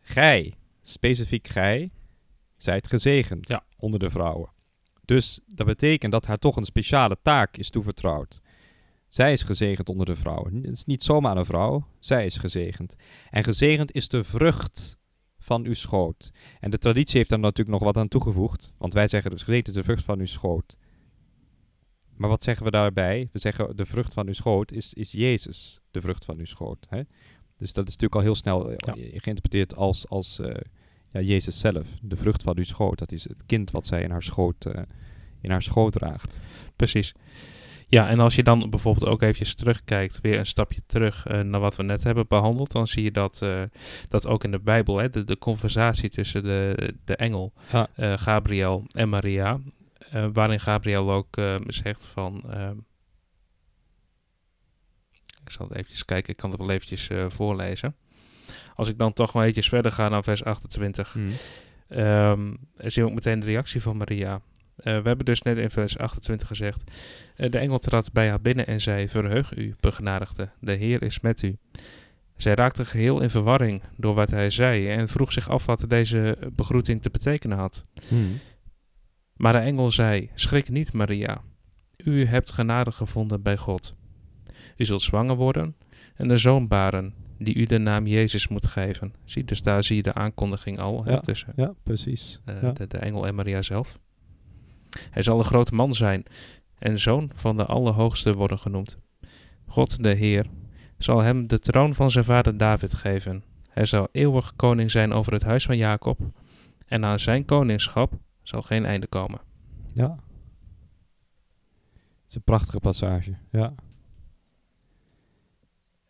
gij, specifiek gij, zijt gezegend Ja. onder de vrouwen. Dus dat betekent dat haar toch een speciale taak is toevertrouwd. Zij is gezegend onder de vrouwen. Het is niet zomaar een vrouw, zij is gezegend. En gezegend is de vrucht van uw schoot. En de traditie heeft daar natuurlijk nog wat aan toegevoegd. Want wij zeggen dus gezegend is de vrucht van uw schoot. Maar wat zeggen we daarbij? We zeggen de vrucht van uw schoot is, is Jezus, de vrucht van uw schoot. Hè? Dus dat is natuurlijk al heel snel eh, geïnterpreteerd als, als eh, ja, Jezus zelf, de vrucht van uw schoot. Dat is het kind wat zij in haar schoot, eh, in haar schoot draagt. Precies. Ja, en als je dan bijvoorbeeld ook eventjes terugkijkt, weer een stapje terug eh, naar wat we net hebben behandeld, dan zie je dat, eh, dat ook in de Bijbel, hè, de, de conversatie tussen de, de engel, Ja. eh, Gabriel en Maria, waarin Gabriel ook zegt van, ik zal het eventjes kijken, ik kan het wel eventjes voorlezen. Als ik dan toch wel eventjes verder ga naar vers 28, Ehm zie je ook meteen de reactie van Maria. Eh, we hebben dus net in vers 28 gezegd. eh, de engel trad bij haar binnen en zei: Verheug u, begenadigde, de Heer is met u. Zij raakte geheel in verwarring door wat hij zei en vroeg zich af wat deze begroeting te betekenen had. Hmm. Maar de engel zei: Schrik niet, Maria. U hebt genade gevonden bij God. U zult zwanger worden en een zoon baren, die u de naam Jezus moet geven. Zie, dus daar zie je de aankondiging al hè, tussen Ja, precies. eh, Ja. de, de engel en Maria zelf. Hij zal een grote man zijn en zoon van de Allerhoogste worden genoemd. God, de Heer, zal hem de troon van zijn vader David geven. Hij zal eeuwig koning zijn over het huis van Jacob en aan zijn koningschap zal geen einde komen. Ja. Het is een prachtige passage, ja.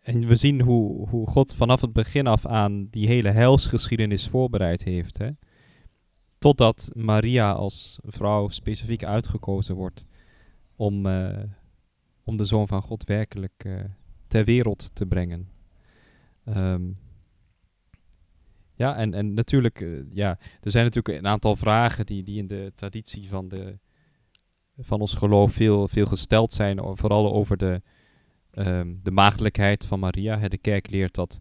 En we zien hoe, hoe God vanaf het begin af aan die hele heilsgeschiedenis voorbereid heeft. Hè? Totdat Maria als vrouw specifiek uitgekozen wordt om, eh, om de Zoon van God werkelijk eh, ter wereld te brengen. Ehm, ja, en, en natuurlijk, eh, ja, er zijn natuurlijk een aantal vragen die, die in de traditie van, de, van ons geloof veel, veel gesteld zijn, vooral over de, ehm, de maagdelijkheid van Maria. De kerk leert dat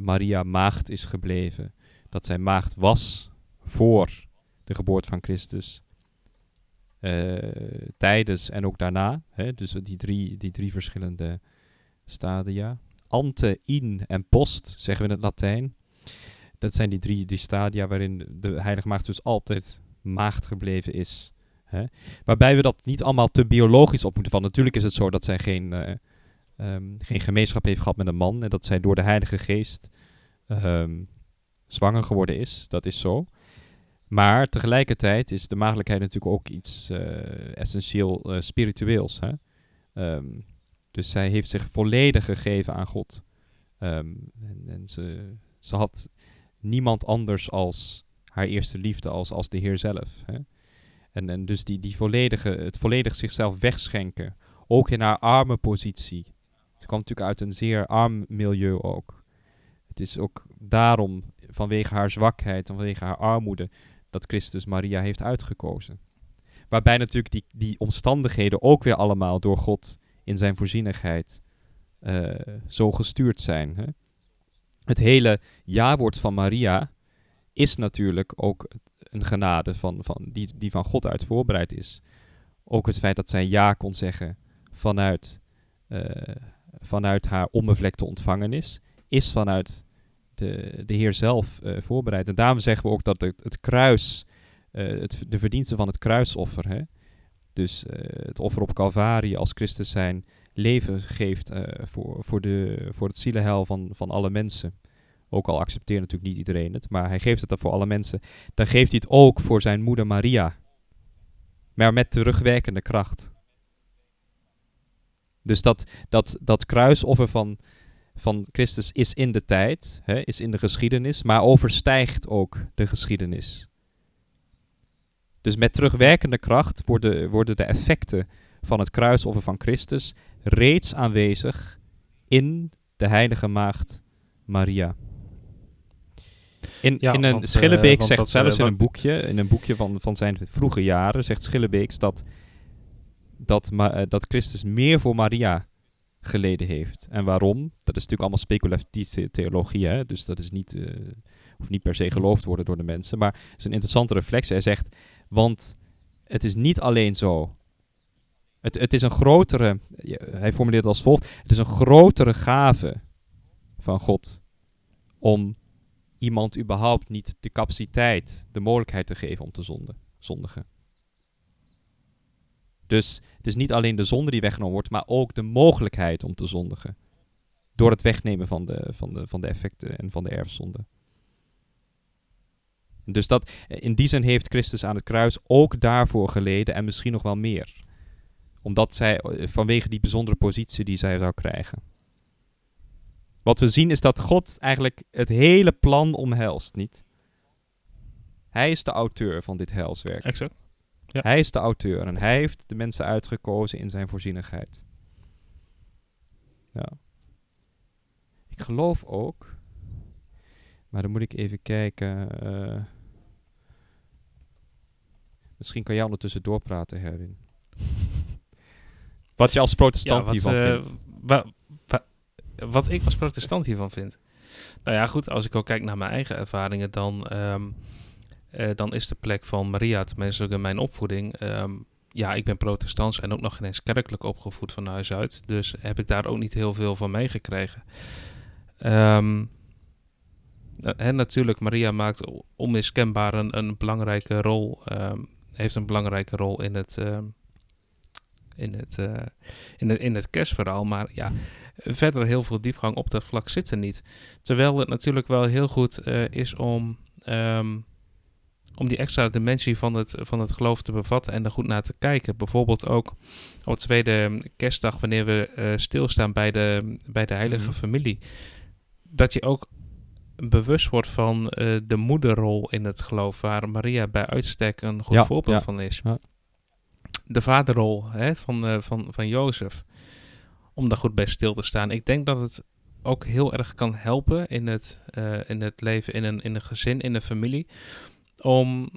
Maria maagd is gebleven, dat zij maagd was voor de geboorte van Christus, eh, tijdens en ook daarna. Hè, dus die drie, die drie verschillende stadia. Ante, in en post, zeggen we in het Latijn. Dat zijn die drie die stadia waarin de heilige maagd dus altijd maagd gebleven is. Hè? Waarbij we dat niet allemaal te biologisch op moeten van. Natuurlijk is het zo dat zij geen, eh, ehm, geen gemeenschap heeft gehad met een man en dat zij door de Heilige Geest ehm, zwanger geworden is. Dat is zo. Maar tegelijkertijd is de maagdelijkheid natuurlijk ook iets uh, essentieel uh, spiritueels. Hè? Um, dus zij heeft zich volledig gegeven aan God. Um, en, en ze, ze, had niemand anders als haar eerste liefde, als, als de Heer zelf. Hè? En, en dus die, die volledige, het volledig zichzelf wegschenken, ook in haar arme positie. Ze kwam natuurlijk uit een zeer arm milieu ook. Het is ook daarom, vanwege haar zwakheid en vanwege haar armoede, dat Christus Maria heeft uitgekozen. Waarbij natuurlijk die, die omstandigheden ook weer allemaal door God in zijn voorzienigheid uh, zo gestuurd zijn. Hè? Het hele jawoord van Maria is natuurlijk ook een genade van, van, die, die van God uit voorbereid is. Ook het feit dat zij ja kon zeggen vanuit, uh, vanuit haar onbevlekte ontvangenis, is vanuit de, Heer zelf uh, voorbereid. En daarom zeggen we ook dat het, het kruis, het, de verdiensten van het kruisoffer, hè, dus het offer op Calvarie als Christus zijn leven geeft voor, voor, de, voor het zielenheil van, van alle mensen. Ook al accepteert natuurlijk niet iedereen het, maar hij geeft het dan voor alle mensen. Dan geeft hij het ook voor zijn moeder Maria. Maar met terugwerkende kracht. Dus dat, dat, dat kruisoffer van, van Christus is in de tijd, hè, is in de geschiedenis, maar overstijgt ook de geschiedenis. Dus met terugwerkende kracht worden, worden de effecten van het kruisoffer van Christus reeds aanwezig in de heilige maagd Maria. In, Ja, in een want, eh, Schillebeek zegt dat, zelfs eh, in een boekje, in een boekje van, van zijn vroege jaren, zegt Schillebeeks dat, dat, eh, dat Christus meer voor Maria geleden heeft. En waarom? Dat is natuurlijk allemaal speculatieve theologie, hè? dus dat is niet, eh hoeft niet per se geloofd worden door de mensen. Maar het is een interessante reflectie. Hij zegt, want het is niet alleen zo. Het, het is een grotere, hij formuleert het als volgt, het is een grotere gave van God om iemand überhaupt niet de capaciteit, de mogelijkheid te geven om te zonde, zondigen. Dus het is niet alleen de zonde die weggenomen wordt, maar ook de mogelijkheid om te zondigen. Door het wegnemen van de, van de, van de effecten en van de erfzonde. Dus dat, in die zin heeft Christus aan het kruis ook daarvoor geleden en misschien nog wel meer. Omdat zij, eh, vanwege die bijzondere positie die zij zou krijgen. Wat we zien is dat God eigenlijk het hele plan omhelst, niet? Hij is de auteur van dit heilswerk. Exact. Ja. Hij is de auteur en hij heeft de mensen uitgekozen in zijn voorzienigheid. Ja. Ik geloof ook, maar dan moet ik even kijken. eh, misschien kan jij ondertussen doorpraten, Herwin. wat je als protestant wat, hiervan eh, vindt. wa- wa- wat ik als protestant hiervan vind. Nou ja, goed, als ik ook kijk naar mijn eigen ervaringen, dan, ehm, eh, dan is de plek van Maria, tenminste ook in mijn opvoeding. ehm, ja, ik ben protestants en ook nog geen eens kerkelijk opgevoed van huis uit. Dus heb ik daar ook niet heel veel van meegekregen. Ehm en natuurlijk, Maria maakt onmiskenbaar een, belangrijke rol. ehm, heeft een belangrijke rol in het, ehm, in het, eh, in het, in het kerstverhaal. Maar ja, verder heel veel diepgang op dat vlak zit er niet. Terwijl het natuurlijk wel heel goed eh, is om, ehm, om die extra dimensie van het, van het geloof te bevatten en er goed naar te kijken. Bijvoorbeeld ook op tweede kerstdag, wanneer we eh, stilstaan bij de, bij de heilige Mhm. familie. Dat je ook bewust wordt van eh, de moederrol in het geloof, waar Maria bij uitstek een goed Ja, voorbeeld ja, van is. ja. De vaderrol hè, van, eh, van, van Jozef, om daar goed bij stil te staan. Ik denk dat het ook heel erg kan helpen in het, in het leven in een, in een gezin, in een familie, om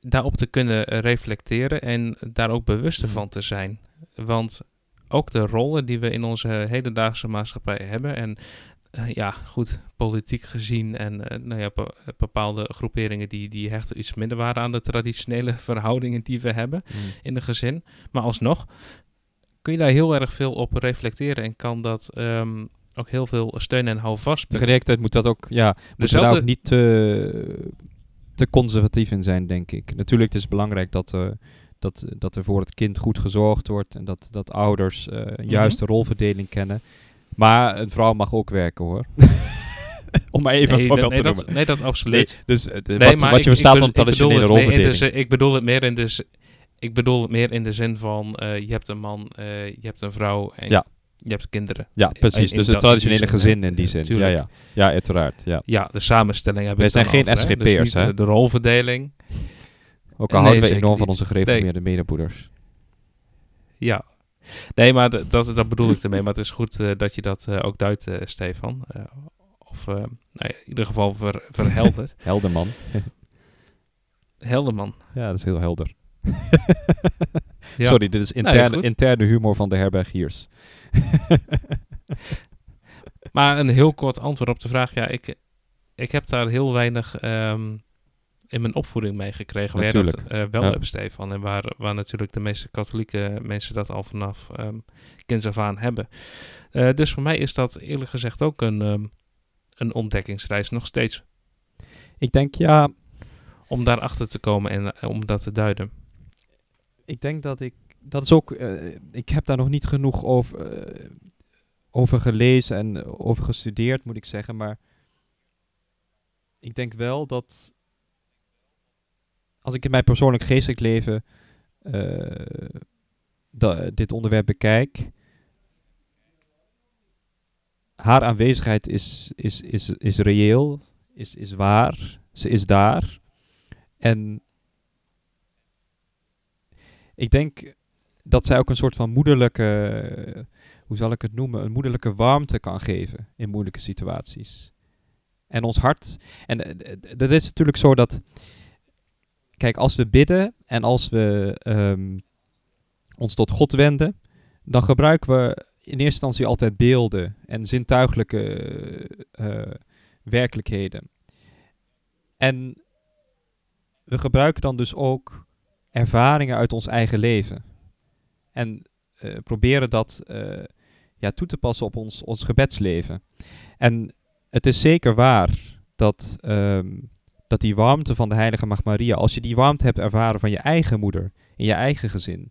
daarop te kunnen eh, reflecteren en daar ook bewuster Mhm. van te zijn. Want ook de rollen die we in onze hedendaagse maatschappij hebben en eh, ja, goed, politiek gezien en eh, nou ja, be- bepaalde groeperingen die, die hechten iets minder waarde aan de traditionele verhoudingen die we hebben Mm. in een gezin. Maar alsnog kun je daar heel erg veel op reflecteren en kan dat ehm, ook heel veel steun en houvast. Tegelijkertijd moet dat ook, ja, daar ook niet te, te conservatief in zijn, denk ik. Natuurlijk, het is belangrijk dat, eh, dat, dat er voor het kind goed gezorgd wordt en dat, dat ouders eh, een juiste rolverdeling kennen. Maar een vrouw mag ook werken hoor. Om maar even nee, een voorbeeld nee, te dat, noemen. nee, dat absoluut. Nee, dus eh, de- Nee, wat, wat ik- je verstaat bedoel traditionele de rolverdeling. zin- Ik bedoel het meer in de ik bedoel het meer in de zin van eh, je hebt een man, eh, je hebt een vrouw en Ja. Je hebt kinderen. Ja, precies. in Dus het traditionele in gezin in die zin. Ja, ja. ja, uiteraard. Ja. Ja, de samenstelling hebben Wij zijn geen SGP'ers, Dus hè? eh, de rolverdeling. Ook al Nee, houden we enorm van onze gereformeerde medebroeders. Ja. Nee, maar dat, dat bedoel ik ermee. Maar het is goed eh, dat je dat eh, ook duidt, eh, Stefan. Of nou in ieder geval ver, verhelderd. Helderman. Helderman. Ja, dat is heel helder. Ja. Sorry, dit is interne, interne humor van de herbergiers. Maar een heel kort antwoord op de vraag. Ja, ik, ik heb daar heel weinig ehm, in mijn opvoeding mee gekregen. Waar dat eh, wel Ja. Stefan. En waar, waar natuurlijk de meeste katholieke mensen dat al vanaf ehm kinds af aan hebben. Eh, dus voor mij is dat eerlijk gezegd ook een, ehm, een ontdekkingsreis nog steeds. Ik denk, ja, Om daarachter te komen en eh, om dat te duiden. Ik denk dat ik, dat is ook, eh, ik heb daar nog niet genoeg over, eh, over gelezen en over gestudeerd, moet ik zeggen. Maar ik denk wel dat, als ik in mijn persoonlijk geestelijk leven eh, dit onderwerp bekijk, haar aanwezigheid is, is, is, is reëel, is, is waar, ze is daar. En ik denk dat zij ook een soort van moederlijke, hoe zal ik het noemen, een moederlijke warmte kan geven in moeilijke situaties. En ons hart, en eh, dat is natuurlijk zo dat, kijk, als we bidden en als we ehm, ons tot God wenden, dan gebruiken we in eerste instantie altijd beelden en zintuigelijke eh, werkelijkheden. En we gebruiken dan dus ook ervaringen uit ons eigen leven. En eh, proberen dat eh, ja, toe te passen op ons, ons gebedsleven. En het is zeker waar dat, ehm, dat die warmte van de Heilige Maagd Maria, als je die warmte hebt ervaren van je eigen moeder, in je eigen gezin,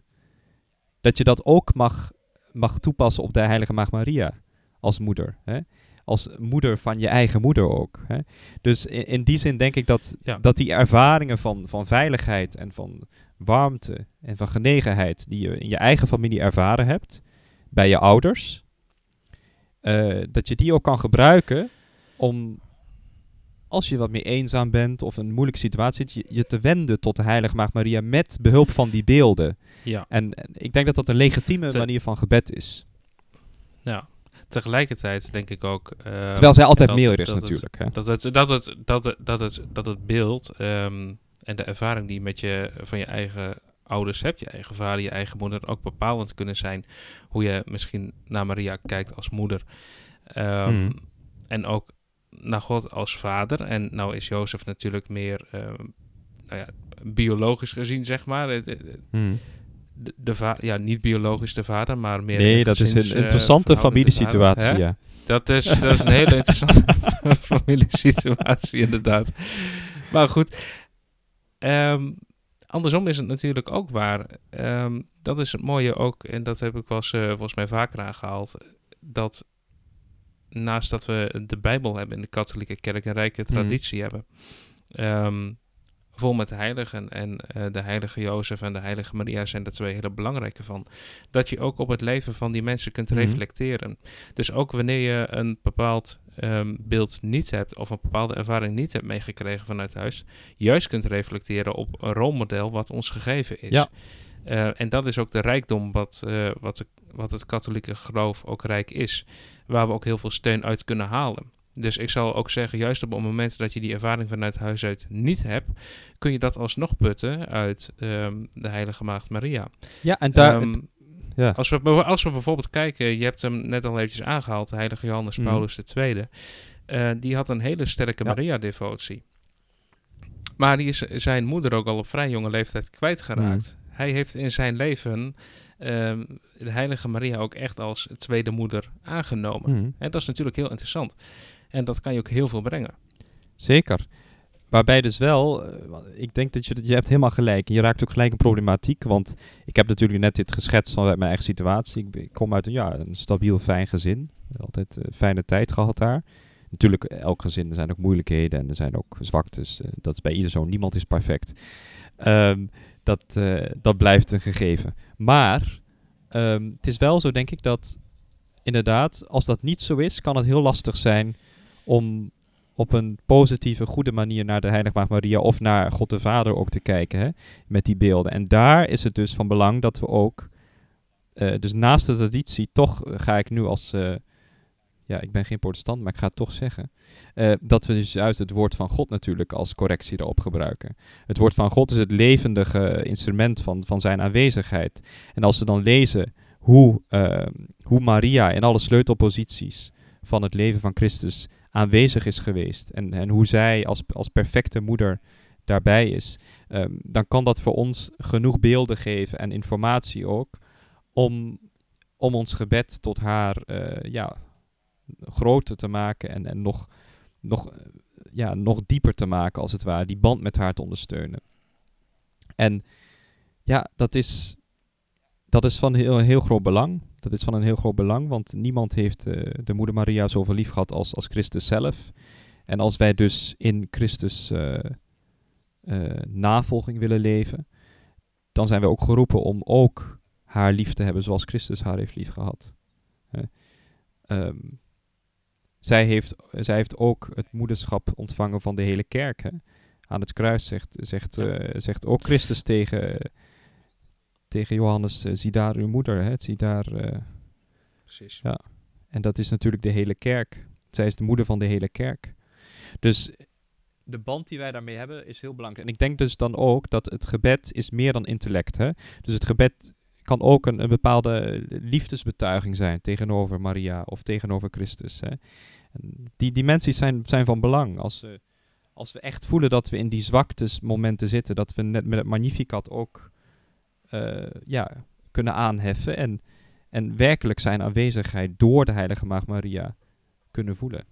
dat je dat ook mag, mag toepassen op de Heilige Maagd Maria als moeder. Hè? Als moeder van je eigen moeder ook. Hè? Dus in, in die zin denk ik dat, Ja. dat die ervaringen van, van veiligheid en van warmte en van genegenheid die je in je eigen familie ervaren hebt, bij je ouders, eh, dat je die ook kan gebruiken om, als je wat meer eenzaam bent of een moeilijke situatie zit, je, je te wenden tot de Heilige Maagd Maria met behulp van die beelden. Ja. En, en ik denk dat dat een legitieme Te- manier van gebed is. ja. Tegelijkertijd denk ik ook... ehm, Terwijl zij altijd meer is dat het- natuurlijk. Hè? Dat het, dat het, dat het, dat het, dat het beeld ehm, en de ervaring die je met je, van je eigen ouders hebt, je eigen vader, je eigen moeder, ook bepalend kunnen zijn hoe je misschien naar Maria kijkt als moeder. Ehm, Hmm. En ook naar God als vader. En nou is Jozef natuurlijk meer, ehm, nou ja, biologisch gezien, zeg maar. Hmm. De, de va- ja, niet biologisch de vader, maar meer. Nee, dat is een eh, interessante familiesituatie. Ja. Dat is, dat is een hele interessante familiesituatie, inderdaad. Maar goed, ehm, andersom is het natuurlijk ook waar. Ehm, dat is het mooie ook, en dat heb ik wel eens, eh, volgens mij vaker aangehaald, dat naast dat we de Bijbel hebben in de katholieke kerk, een rijke Mhm. traditie hebben, ehm, vol met heiligen en eh, de heilige Jozef en de heilige Maria zijn er twee hele belangrijke van. Dat je ook op het leven van die mensen kunt Mhm. reflecteren. Dus ook wanneer je een bepaald ehm, beeld niet hebt of een bepaalde ervaring niet hebt meegekregen vanuit huis, juist kunt reflecteren op een rolmodel wat ons gegeven is. Ja. Eh, en dat is ook de rijkdom wat, eh, wat, de- wat het katholieke geloof ook rijk is, waar we ook heel veel steun uit kunnen halen. Dus ik zal ook zeggen, juist op het moment dat je die ervaring vanuit huis uit niet hebt, kun je dat alsnog putten uit ehm, de Heilige Maagd Maria. ja, en daar... Ehm, ja. als, we, als we bijvoorbeeld kijken, je hebt hem net al eventjes aangehaald, de heilige Johannes Mhm. Paulus II. eh, die had een hele sterke Ja. Maria-devotie. Maar die is zijn moeder ook al op vrij jonge leeftijd kwijtgeraakt. Mhm. Hij heeft in zijn leven ehm, de heilige Maria ook echt als tweede moeder aangenomen. Mhm. En dat is natuurlijk heel interessant. En dat kan je ook heel veel brengen. Zeker. waarbij dus wel, eh, ik denk dat je, je hebt helemaal gelijk. Je raakt ook gelijk een problematiek, want ik heb natuurlijk net dit geschetst vanuit mijn eigen situatie. Ik, kom uit een, ja, een stabiel, fijn gezin. Altijd een fijne tijd gehad daar. Natuurlijk, eh, elk gezin, er zijn ook moeilijkheden en er zijn ook zwaktes. eh, dat is bij ieder zo. Niemand is perfect. Ehm, dat, eh, dat blijft een gegeven. Maar ehm, het is wel zo, denk ik, dat inderdaad, als dat niet zo is, kan het heel lastig zijn om op een positieve, goede manier naar de Heilige Maagd Maria of naar God de Vader ook te kijken hè, met die beelden. En daar is het dus van belang dat we ook, eh, dus naast de traditie, toch ga ik nu als, eh, ja, ik ben geen protestant, maar ik ga het toch zeggen, eh, dat we dus juist het woord van God natuurlijk als correctie erop gebruiken. Het woord van God is het levendige instrument van, van zijn aanwezigheid. En als we dan lezen hoe, hoe Maria in alle sleutelposities van het leven van Christus aanwezig is geweest en, en hoe zij als, als perfecte moeder daarbij is, ehm, dan kan dat voor ons genoeg beelden geven en informatie ook om, om ons gebed tot haar eh, ja, groter te maken en, en nog, nog, ja, nog dieper te maken, als het ware, die band met haar te ondersteunen. En ja, dat is, dat is van heel, heel groot belang. Dat is van een heel groot belang, want niemand heeft eh, de moeder Maria zoveel lief gehad als, als Christus zelf. En als wij dus in Christus eh, navolging willen leven, dan zijn we ook geroepen om ook haar lief te hebben zoals Christus haar heeft lief gehad. Ehm, zij, heeft, zij heeft ook het moederschap ontvangen van de hele kerk. Hè. Aan het kruis zegt, zegt, Ja. zegt ook Christus tegen, tegen Johannes, eh, zie daar uw moeder, hè. zie daar... eh, Precies. Ja. En dat is natuurlijk de hele kerk. Zij is de moeder van de hele kerk. Dus de band die wij daarmee hebben is heel belangrijk. En ik denk dus dan ook dat het gebed is meer dan intellect. Hè? Dus het gebed kan ook een, een bepaalde liefdesbetuiging zijn tegenover Maria of tegenover Christus. Hè? Die dimensies zijn, zijn van belang. Als we, als we echt voelen dat we in die zwaktesmomenten zitten, dat we net met het Magnificat ook eh, ja, kunnen aanheffen en, en werkelijk zijn aanwezigheid door de Heilige Maagd Maria kunnen voelen.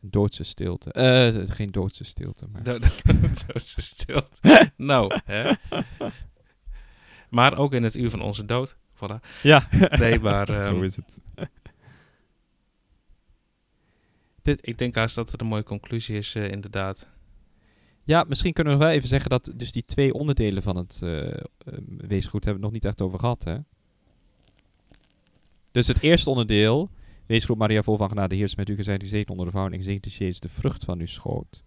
Doodse stilte. Eh, geen doodse stilte, maar... Stilte. nou, hè. Maar ook in het uur van onze dood. Voilà. Ja, Nee, maar ehm, zo is het. Ik denk haast dat het een mooie conclusie is, eh, inderdaad. Ja, misschien kunnen we nog wel even zeggen dat dus die twee onderdelen van het eh eh, weesgoed hebben we nog niet echt over gehad, hè? Dus het eerste onderdeel, weesgoed Maria vol van genade, heers met u gezegd, die zegen onder de en gezegend is Jezus, de vrucht van uw schoot.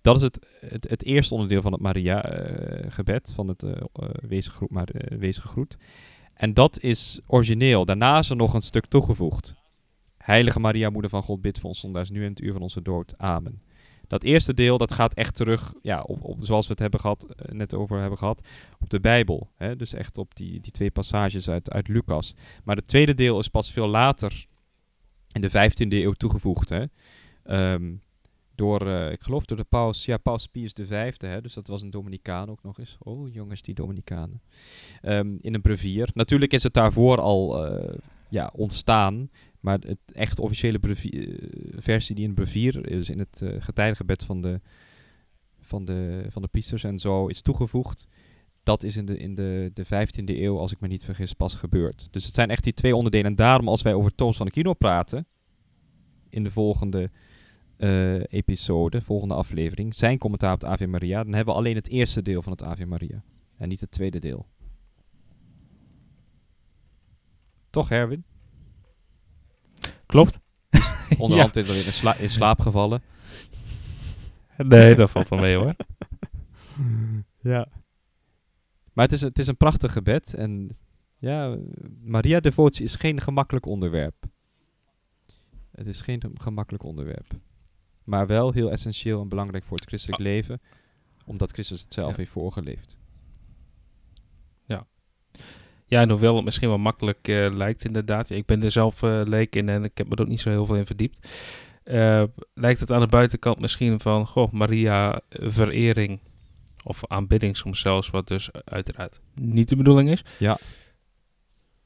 Dat is het, het, eerste onderdeel van het Maria-gebed, van het uh, maar, eh, weesgegroet. En dat is origineel. Daarna is er nog een stuk toegevoegd. Heilige Maria, moeder van God, bid voor ons zondaars, nu in het uur van onze dood. Amen. Dat eerste deel, dat gaat echt terug, ja, op, op, zoals we het hebben gehad, eh, net over hebben gehad, op de Bijbel. Hè? Dus echt op die, die twee passages uit, uit Lucas. Maar het tweede deel is pas veel later, in de 15e eeuw, toegevoegd. Hè? Ehm, door, eh, ik geloof door de paus, ja, paus Pius V, hè? dus dat was een Dominicaan ook nog eens. Oh, jongens, die Dominicanen. Ehm, in een brevier. Natuurlijk is het daarvoor al eh, ja, ontstaan, maar het echt officiële eh, versie die in brevier is in het uh, getijdengebed van de, van, de, van de priesters en zo is toegevoegd. Dat is in, de, in de, de 15e eeuw, als ik me niet vergis, pas gebeurd. Dus het zijn echt die twee onderdelen. En daarom, als wij over Toos van de Kino praten, in de volgende uh, episode, volgende aflevering, zijn commentaar op het Ave Maria, dan hebben we alleen het eerste deel van het Ave Maria. En niet het tweede deel. Toch, Herwin? Klopt. Onderhand ja. is er weer in, sla in slaap gevallen. Nee, dat valt wel mee hoor. ja. Maar het is, het is een prachtig gebed. En ja, Maria-devotie is geen gemakkelijk onderwerp. Het is geen gemakkelijk onderwerp. Maar wel heel essentieel en belangrijk voor het christelijk oh. leven. Omdat Christus het zelf ja. heeft voorgeleefd. Ja. En hoewel het misschien wel makkelijk uh, lijkt inderdaad. Ik ben er zelf uh, leek in en ik heb me er ook niet zo heel veel in verdiept. Uh, lijkt het aan de buitenkant misschien van, goh, Maria verering of aanbidding soms zelfs, wat dus uiteraard niet de bedoeling is. Ja.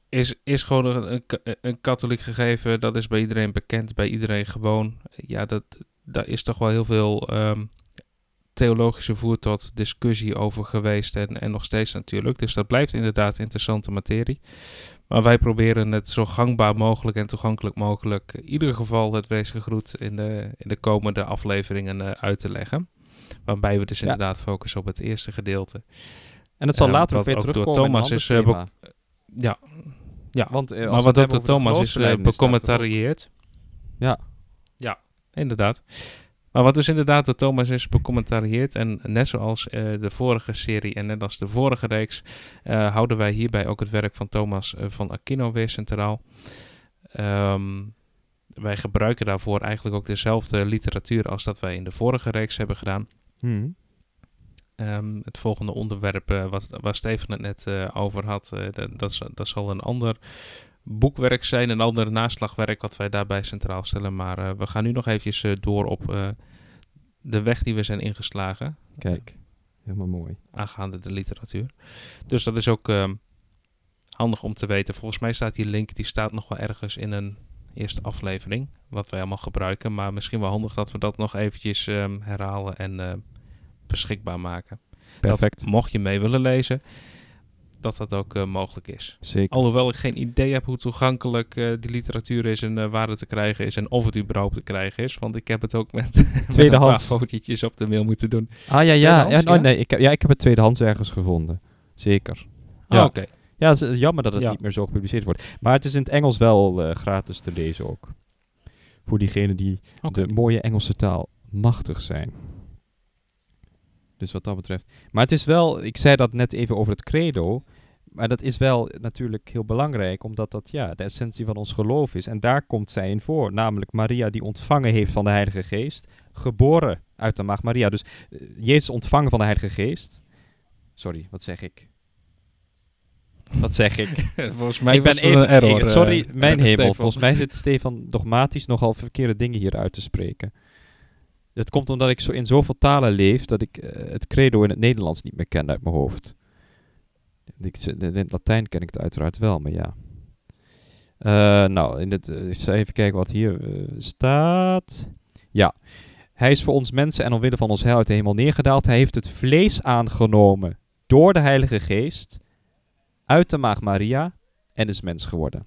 is, is gewoon een, een katholiek gegeven. Dat is bij iedereen bekend, bij iedereen gewoon. Ja, dat, daar is toch wel heel veel ehm, theologische voer tot discussie over geweest. En, en nog steeds natuurlijk. Dus dat blijft inderdaad interessante materie. Maar wij proberen het zo gangbaar mogelijk en toegankelijk mogelijk. in ieder geval het weesgegroet in de, in de komende afleveringen eh, uit te leggen. Waarbij we dus Ja. inderdaad focussen op het eerste gedeelte. En het zal Ja, later ook weer door terugkomen in een Thomas is, eh. Ja, ja. Want, eh, als maar wat ook door de Thomas is eh, becommentarieerd. Ja. Ja, inderdaad. Maar wat dus inderdaad door Thomas is becommentarieerd. En net zoals eh, de vorige serie en net als de vorige reeks... eh, houden wij hierbij ook het werk van Thomas eh, van Aquino weer centraal. Ehm, wij gebruiken daarvoor eigenlijk ook dezelfde literatuur... als dat wij in de vorige reeks hebben gedaan. Hmm. Ehm, het volgende onderwerp eh, wat, waar Steven het net over had, dat, dat zal een ander boekwerk zijn, een ander naslagwerk wat wij daarbij centraal stellen. Maar eh, we gaan nu nog eventjes eh, door op eh, de weg die we zijn ingeslagen Kijk, helemaal mooi. aangaande de literatuur. Dus dat is ook ehm, handig om te weten. Volgens mij staat die link, die staat nog wel ergens in een eerste aflevering, wat wij allemaal gebruiken. Maar misschien wel handig dat we dat nog eventjes ehm, herhalen en beschikbaar maken. Perfect. Dat mocht je mee willen lezen, dat dat ook eh, mogelijk is. Zeker. Alhoewel ik geen idee heb hoe toegankelijk eh, die literatuur is en eh, waar het te krijgen is en of het überhaupt te krijgen is. Want ik heb het ook met, met Tweedehands. fotootjes op de mail moeten doen. Ah ja, ja. Tweedehands, ja, oh, ja? nee, ik, heb- ja, ik heb het tweedehands ergens gevonden. Zeker. Ah, Ja. Oké, Ja, het is jammer dat het Ja. niet meer zo gepubliceerd wordt. Maar het is in het Engels wel gratis te lezen ook. Voor diegenen die de mooie Engelse taal machtig zijn. Dus wat dat betreft. Maar het is wel, ik zei dat net even over het credo. Maar dat is wel natuurlijk heel belangrijk, omdat dat ja, de essentie van ons geloof is. En daar komt zij in voor. Namelijk Maria die ontvangen heeft van de Heilige Geest. Geboren uit de maagd Maria. Dus eh, Jezus ontvangen van de Heilige Geest. Sorry, wat zeg ik? Wat zeg ik? Volgens mij ik ben even, een error. ik- sorry, eh, mijn hemel. Stefan. Volgens mij zit Stefan dogmatisch nogal verkeerde dingen hier uit te spreken. Dat komt omdat ik zo in zoveel talen leef dat ik eh, het credo in het Nederlands niet meer ken uit mijn hoofd. In het Latijn ken ik het uiteraard wel, maar ja. Eh, nou, in het, eh, zal even kijken wat hier eh, staat. Ja. Hij is voor ons mensen en omwille van ons heil uit de hemel neergedaald. Hij heeft het vlees aangenomen door de Heilige Geest uit de maag Maria en is mens geworden.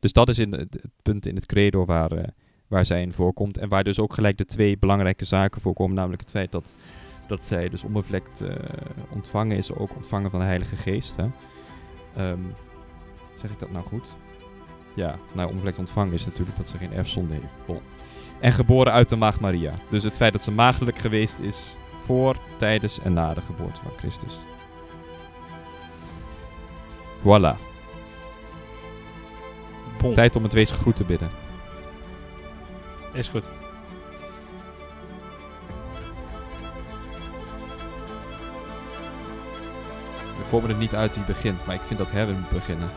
Dus dat is in het, punt in het credo waar, waar zij in voorkomt. En waar dus ook gelijk de twee belangrijke zaken voorkomen. Namelijk het feit dat, dat zij dus onbevlekt eh, ontvangen is. Ook ontvangen van de Heilige Geest. Hè? Ehm, zeg ik dat nou goed? Ja, nou onbevlekt ontvangen is natuurlijk dat ze geen erfzonde heeft. Bon. En geboren uit de maag Maria. Dus het feit dat ze maagdelijk geweest is voor, tijdens en na de geboorte van Christus. Voilà. Bon, Tijd om het weesgegroet te bidden. is goed. Komen er niet uit wie begint, maar ik vind dat Herwin moet beginnen.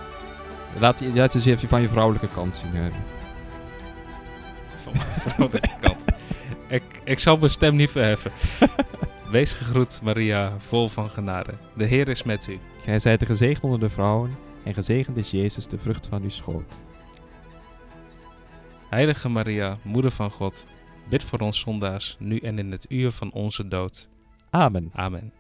Laat, je- laat eens even van je vrouwelijke kant zien, Herwin. Van mijn vrouwelijke kant. Ik, ik zal mijn stem niet verheffen. Wees gegroet, Maria, vol van genade. De Heer is met u. Gij zijt de gezegend onder de vrouwen, en gezegend is Jezus, de vrucht van uw schoot. Heilige Maria, Moeder van God, bid voor ons zondaars, nu en in het uur van onze dood. Amen. Amen.